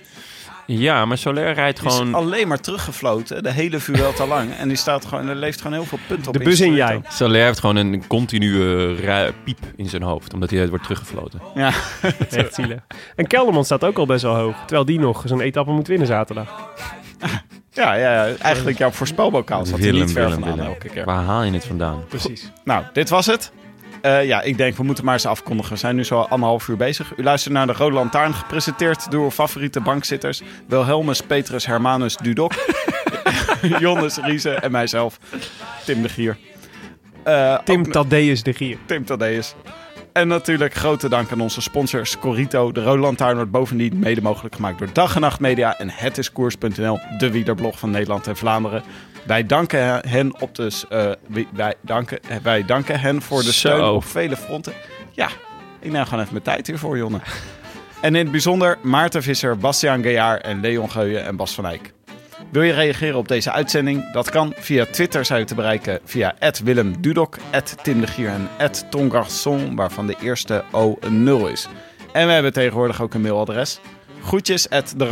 Ja, maar Soler rijdt Die is gewoon... alleen maar teruggefloten, de hele Vuelta lang. En die staat gewoon, er leeft gewoon heel veel punten op. De bus in jij. Soler heeft gewoon een continue ru- piep in zijn hoofd, omdat hij wordt teruggefloten. Ja, Echt zielig. En Kelderman staat ook al best wel hoog. Terwijl die nog zo'n etappe moet winnen zaterdag. ja, ja, ja, eigenlijk jouw voorspelbokaal zat er niet ver vandaan elke keer. Waar haal je het vandaan? Precies. Nou, dit was het. Eh, ja, ik denk we moeten maar eens afkondigen. We zijn nu zo anderhalf uur bezig. U luistert naar de Rode Lantaarn, gepresenteerd door favoriete bankzitters. Wilhelmus Petrus Hermanus Dudok. Jonas Riese en mijzelf, Tim de Gier. Eh, Tim Thaddeus de Gier. Tim Tadeus. En natuurlijk grote dank aan onze sponsor Scorito. De Rode Lantaarn wordt bovendien mede mogelijk gemaakt door Dag en Nacht Media en hetiskoers.nl, de wielerblog van Nederland en Vlaanderen. Wij danken hen op de, eh, wi- wij, danken, wij danken hen voor de Zo. steun op vele fronten. Ja, ik neem gewoon even mijn tijd hiervoor, Jonne. En in het bijzonder Maarten Visser, Bastiaan Gejaar en Leon Geuyen en Bas van Eyck. Wil je reageren op deze uitzending? Dat kan via Twitter zijn we te bereiken via Willem Dudok, Tim de Gier en Tongarçon, waarvan de eerste O een 0 is. En we hebben tegenwoordig ook een mailadres. Groetjes at de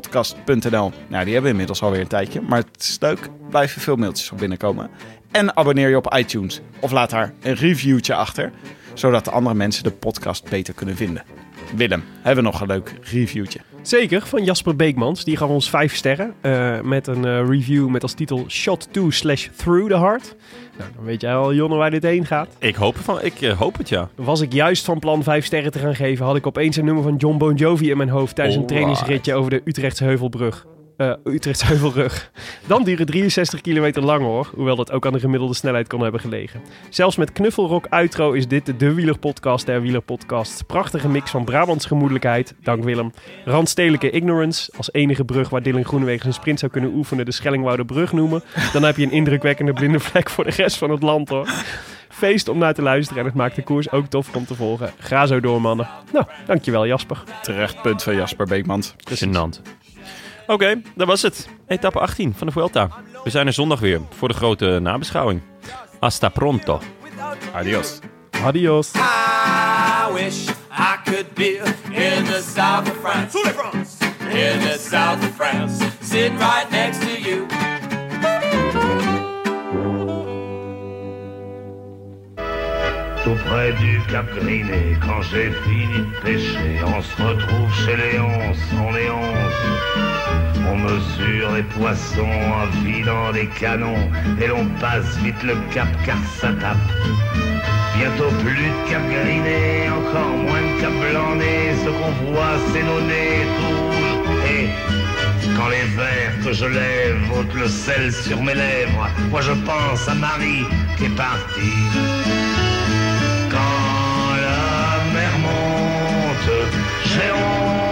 podcast.nl. Nou, die hebben we inmiddels alweer een tijdje, maar het is leuk. Blijven veel mailtjes op binnenkomen. En abonneer je op iTunes of laat daar een reviewtje achter, zodat de andere mensen de podcast beter kunnen vinden. Willem, hebben we nog een leuk reviewtje? Zeker, van Jasper Beekmans. Die gaf ons vijf sterren eh, met een eh, review met als titel Shot 2 slash Through the Heart. Nou, dan weet jij al, Jonne, waar dit heen gaat. Ik hoop, van, ik eh, hoop het, ja. Was ik juist van plan vijf sterren te gaan geven, had ik opeens een nummer van John Bon Jovi in mijn hoofd tijdens een trainingsritje over de Utrechtse Heuvelbrug. Eh Utrechtse Heuvelrug. Dan duren 63 kilometer lang hoor, hoewel dat ook aan de gemiddelde snelheid kan hebben gelegen. Zelfs met knuffelrock outro is dit de wielerpodcast der wielerpodcasts. Prachtige mix van Brabants gemoedelijkheid, dank Willem. Randstedelijke ignorance, als enige brug waar Dylan Groenewegen een sprint zou kunnen oefenen de Schellingwoude brug noemen. Dan heb je een indrukwekkende blinde vlek voor de rest van het land hoor. Feest om naar te luisteren en het maakt de koers ook tof om te volgen. Ga zo door, mannen. Nou, dankjewel Jasper. Terecht punt van Jasper Beekmans. Gênant. Oké, dat was het. Etappe 18 van de Vuelta. We zijn er zondag weer voor de grote nabeschouwing. Hasta pronto. Adios. Adios. I wish I could be in the south of France. In the south of France, sitting right next to you. Tout près du Cap Griné, quand j'ai fini de pêcher, on se retrouve chez Léonce, on est onze. On mesure les poissons en vidant des canons et l'on passe vite le cap car ça tape. Bientôt plus de cap griné, encore moins de cap blandé. Ce qu'on voit, c'est nos nez rouges et quand les verres que je lève ôtent le sel sur mes lèvres, moi je pense à Marie qui est partie. Quand la mer monte, j'ai honte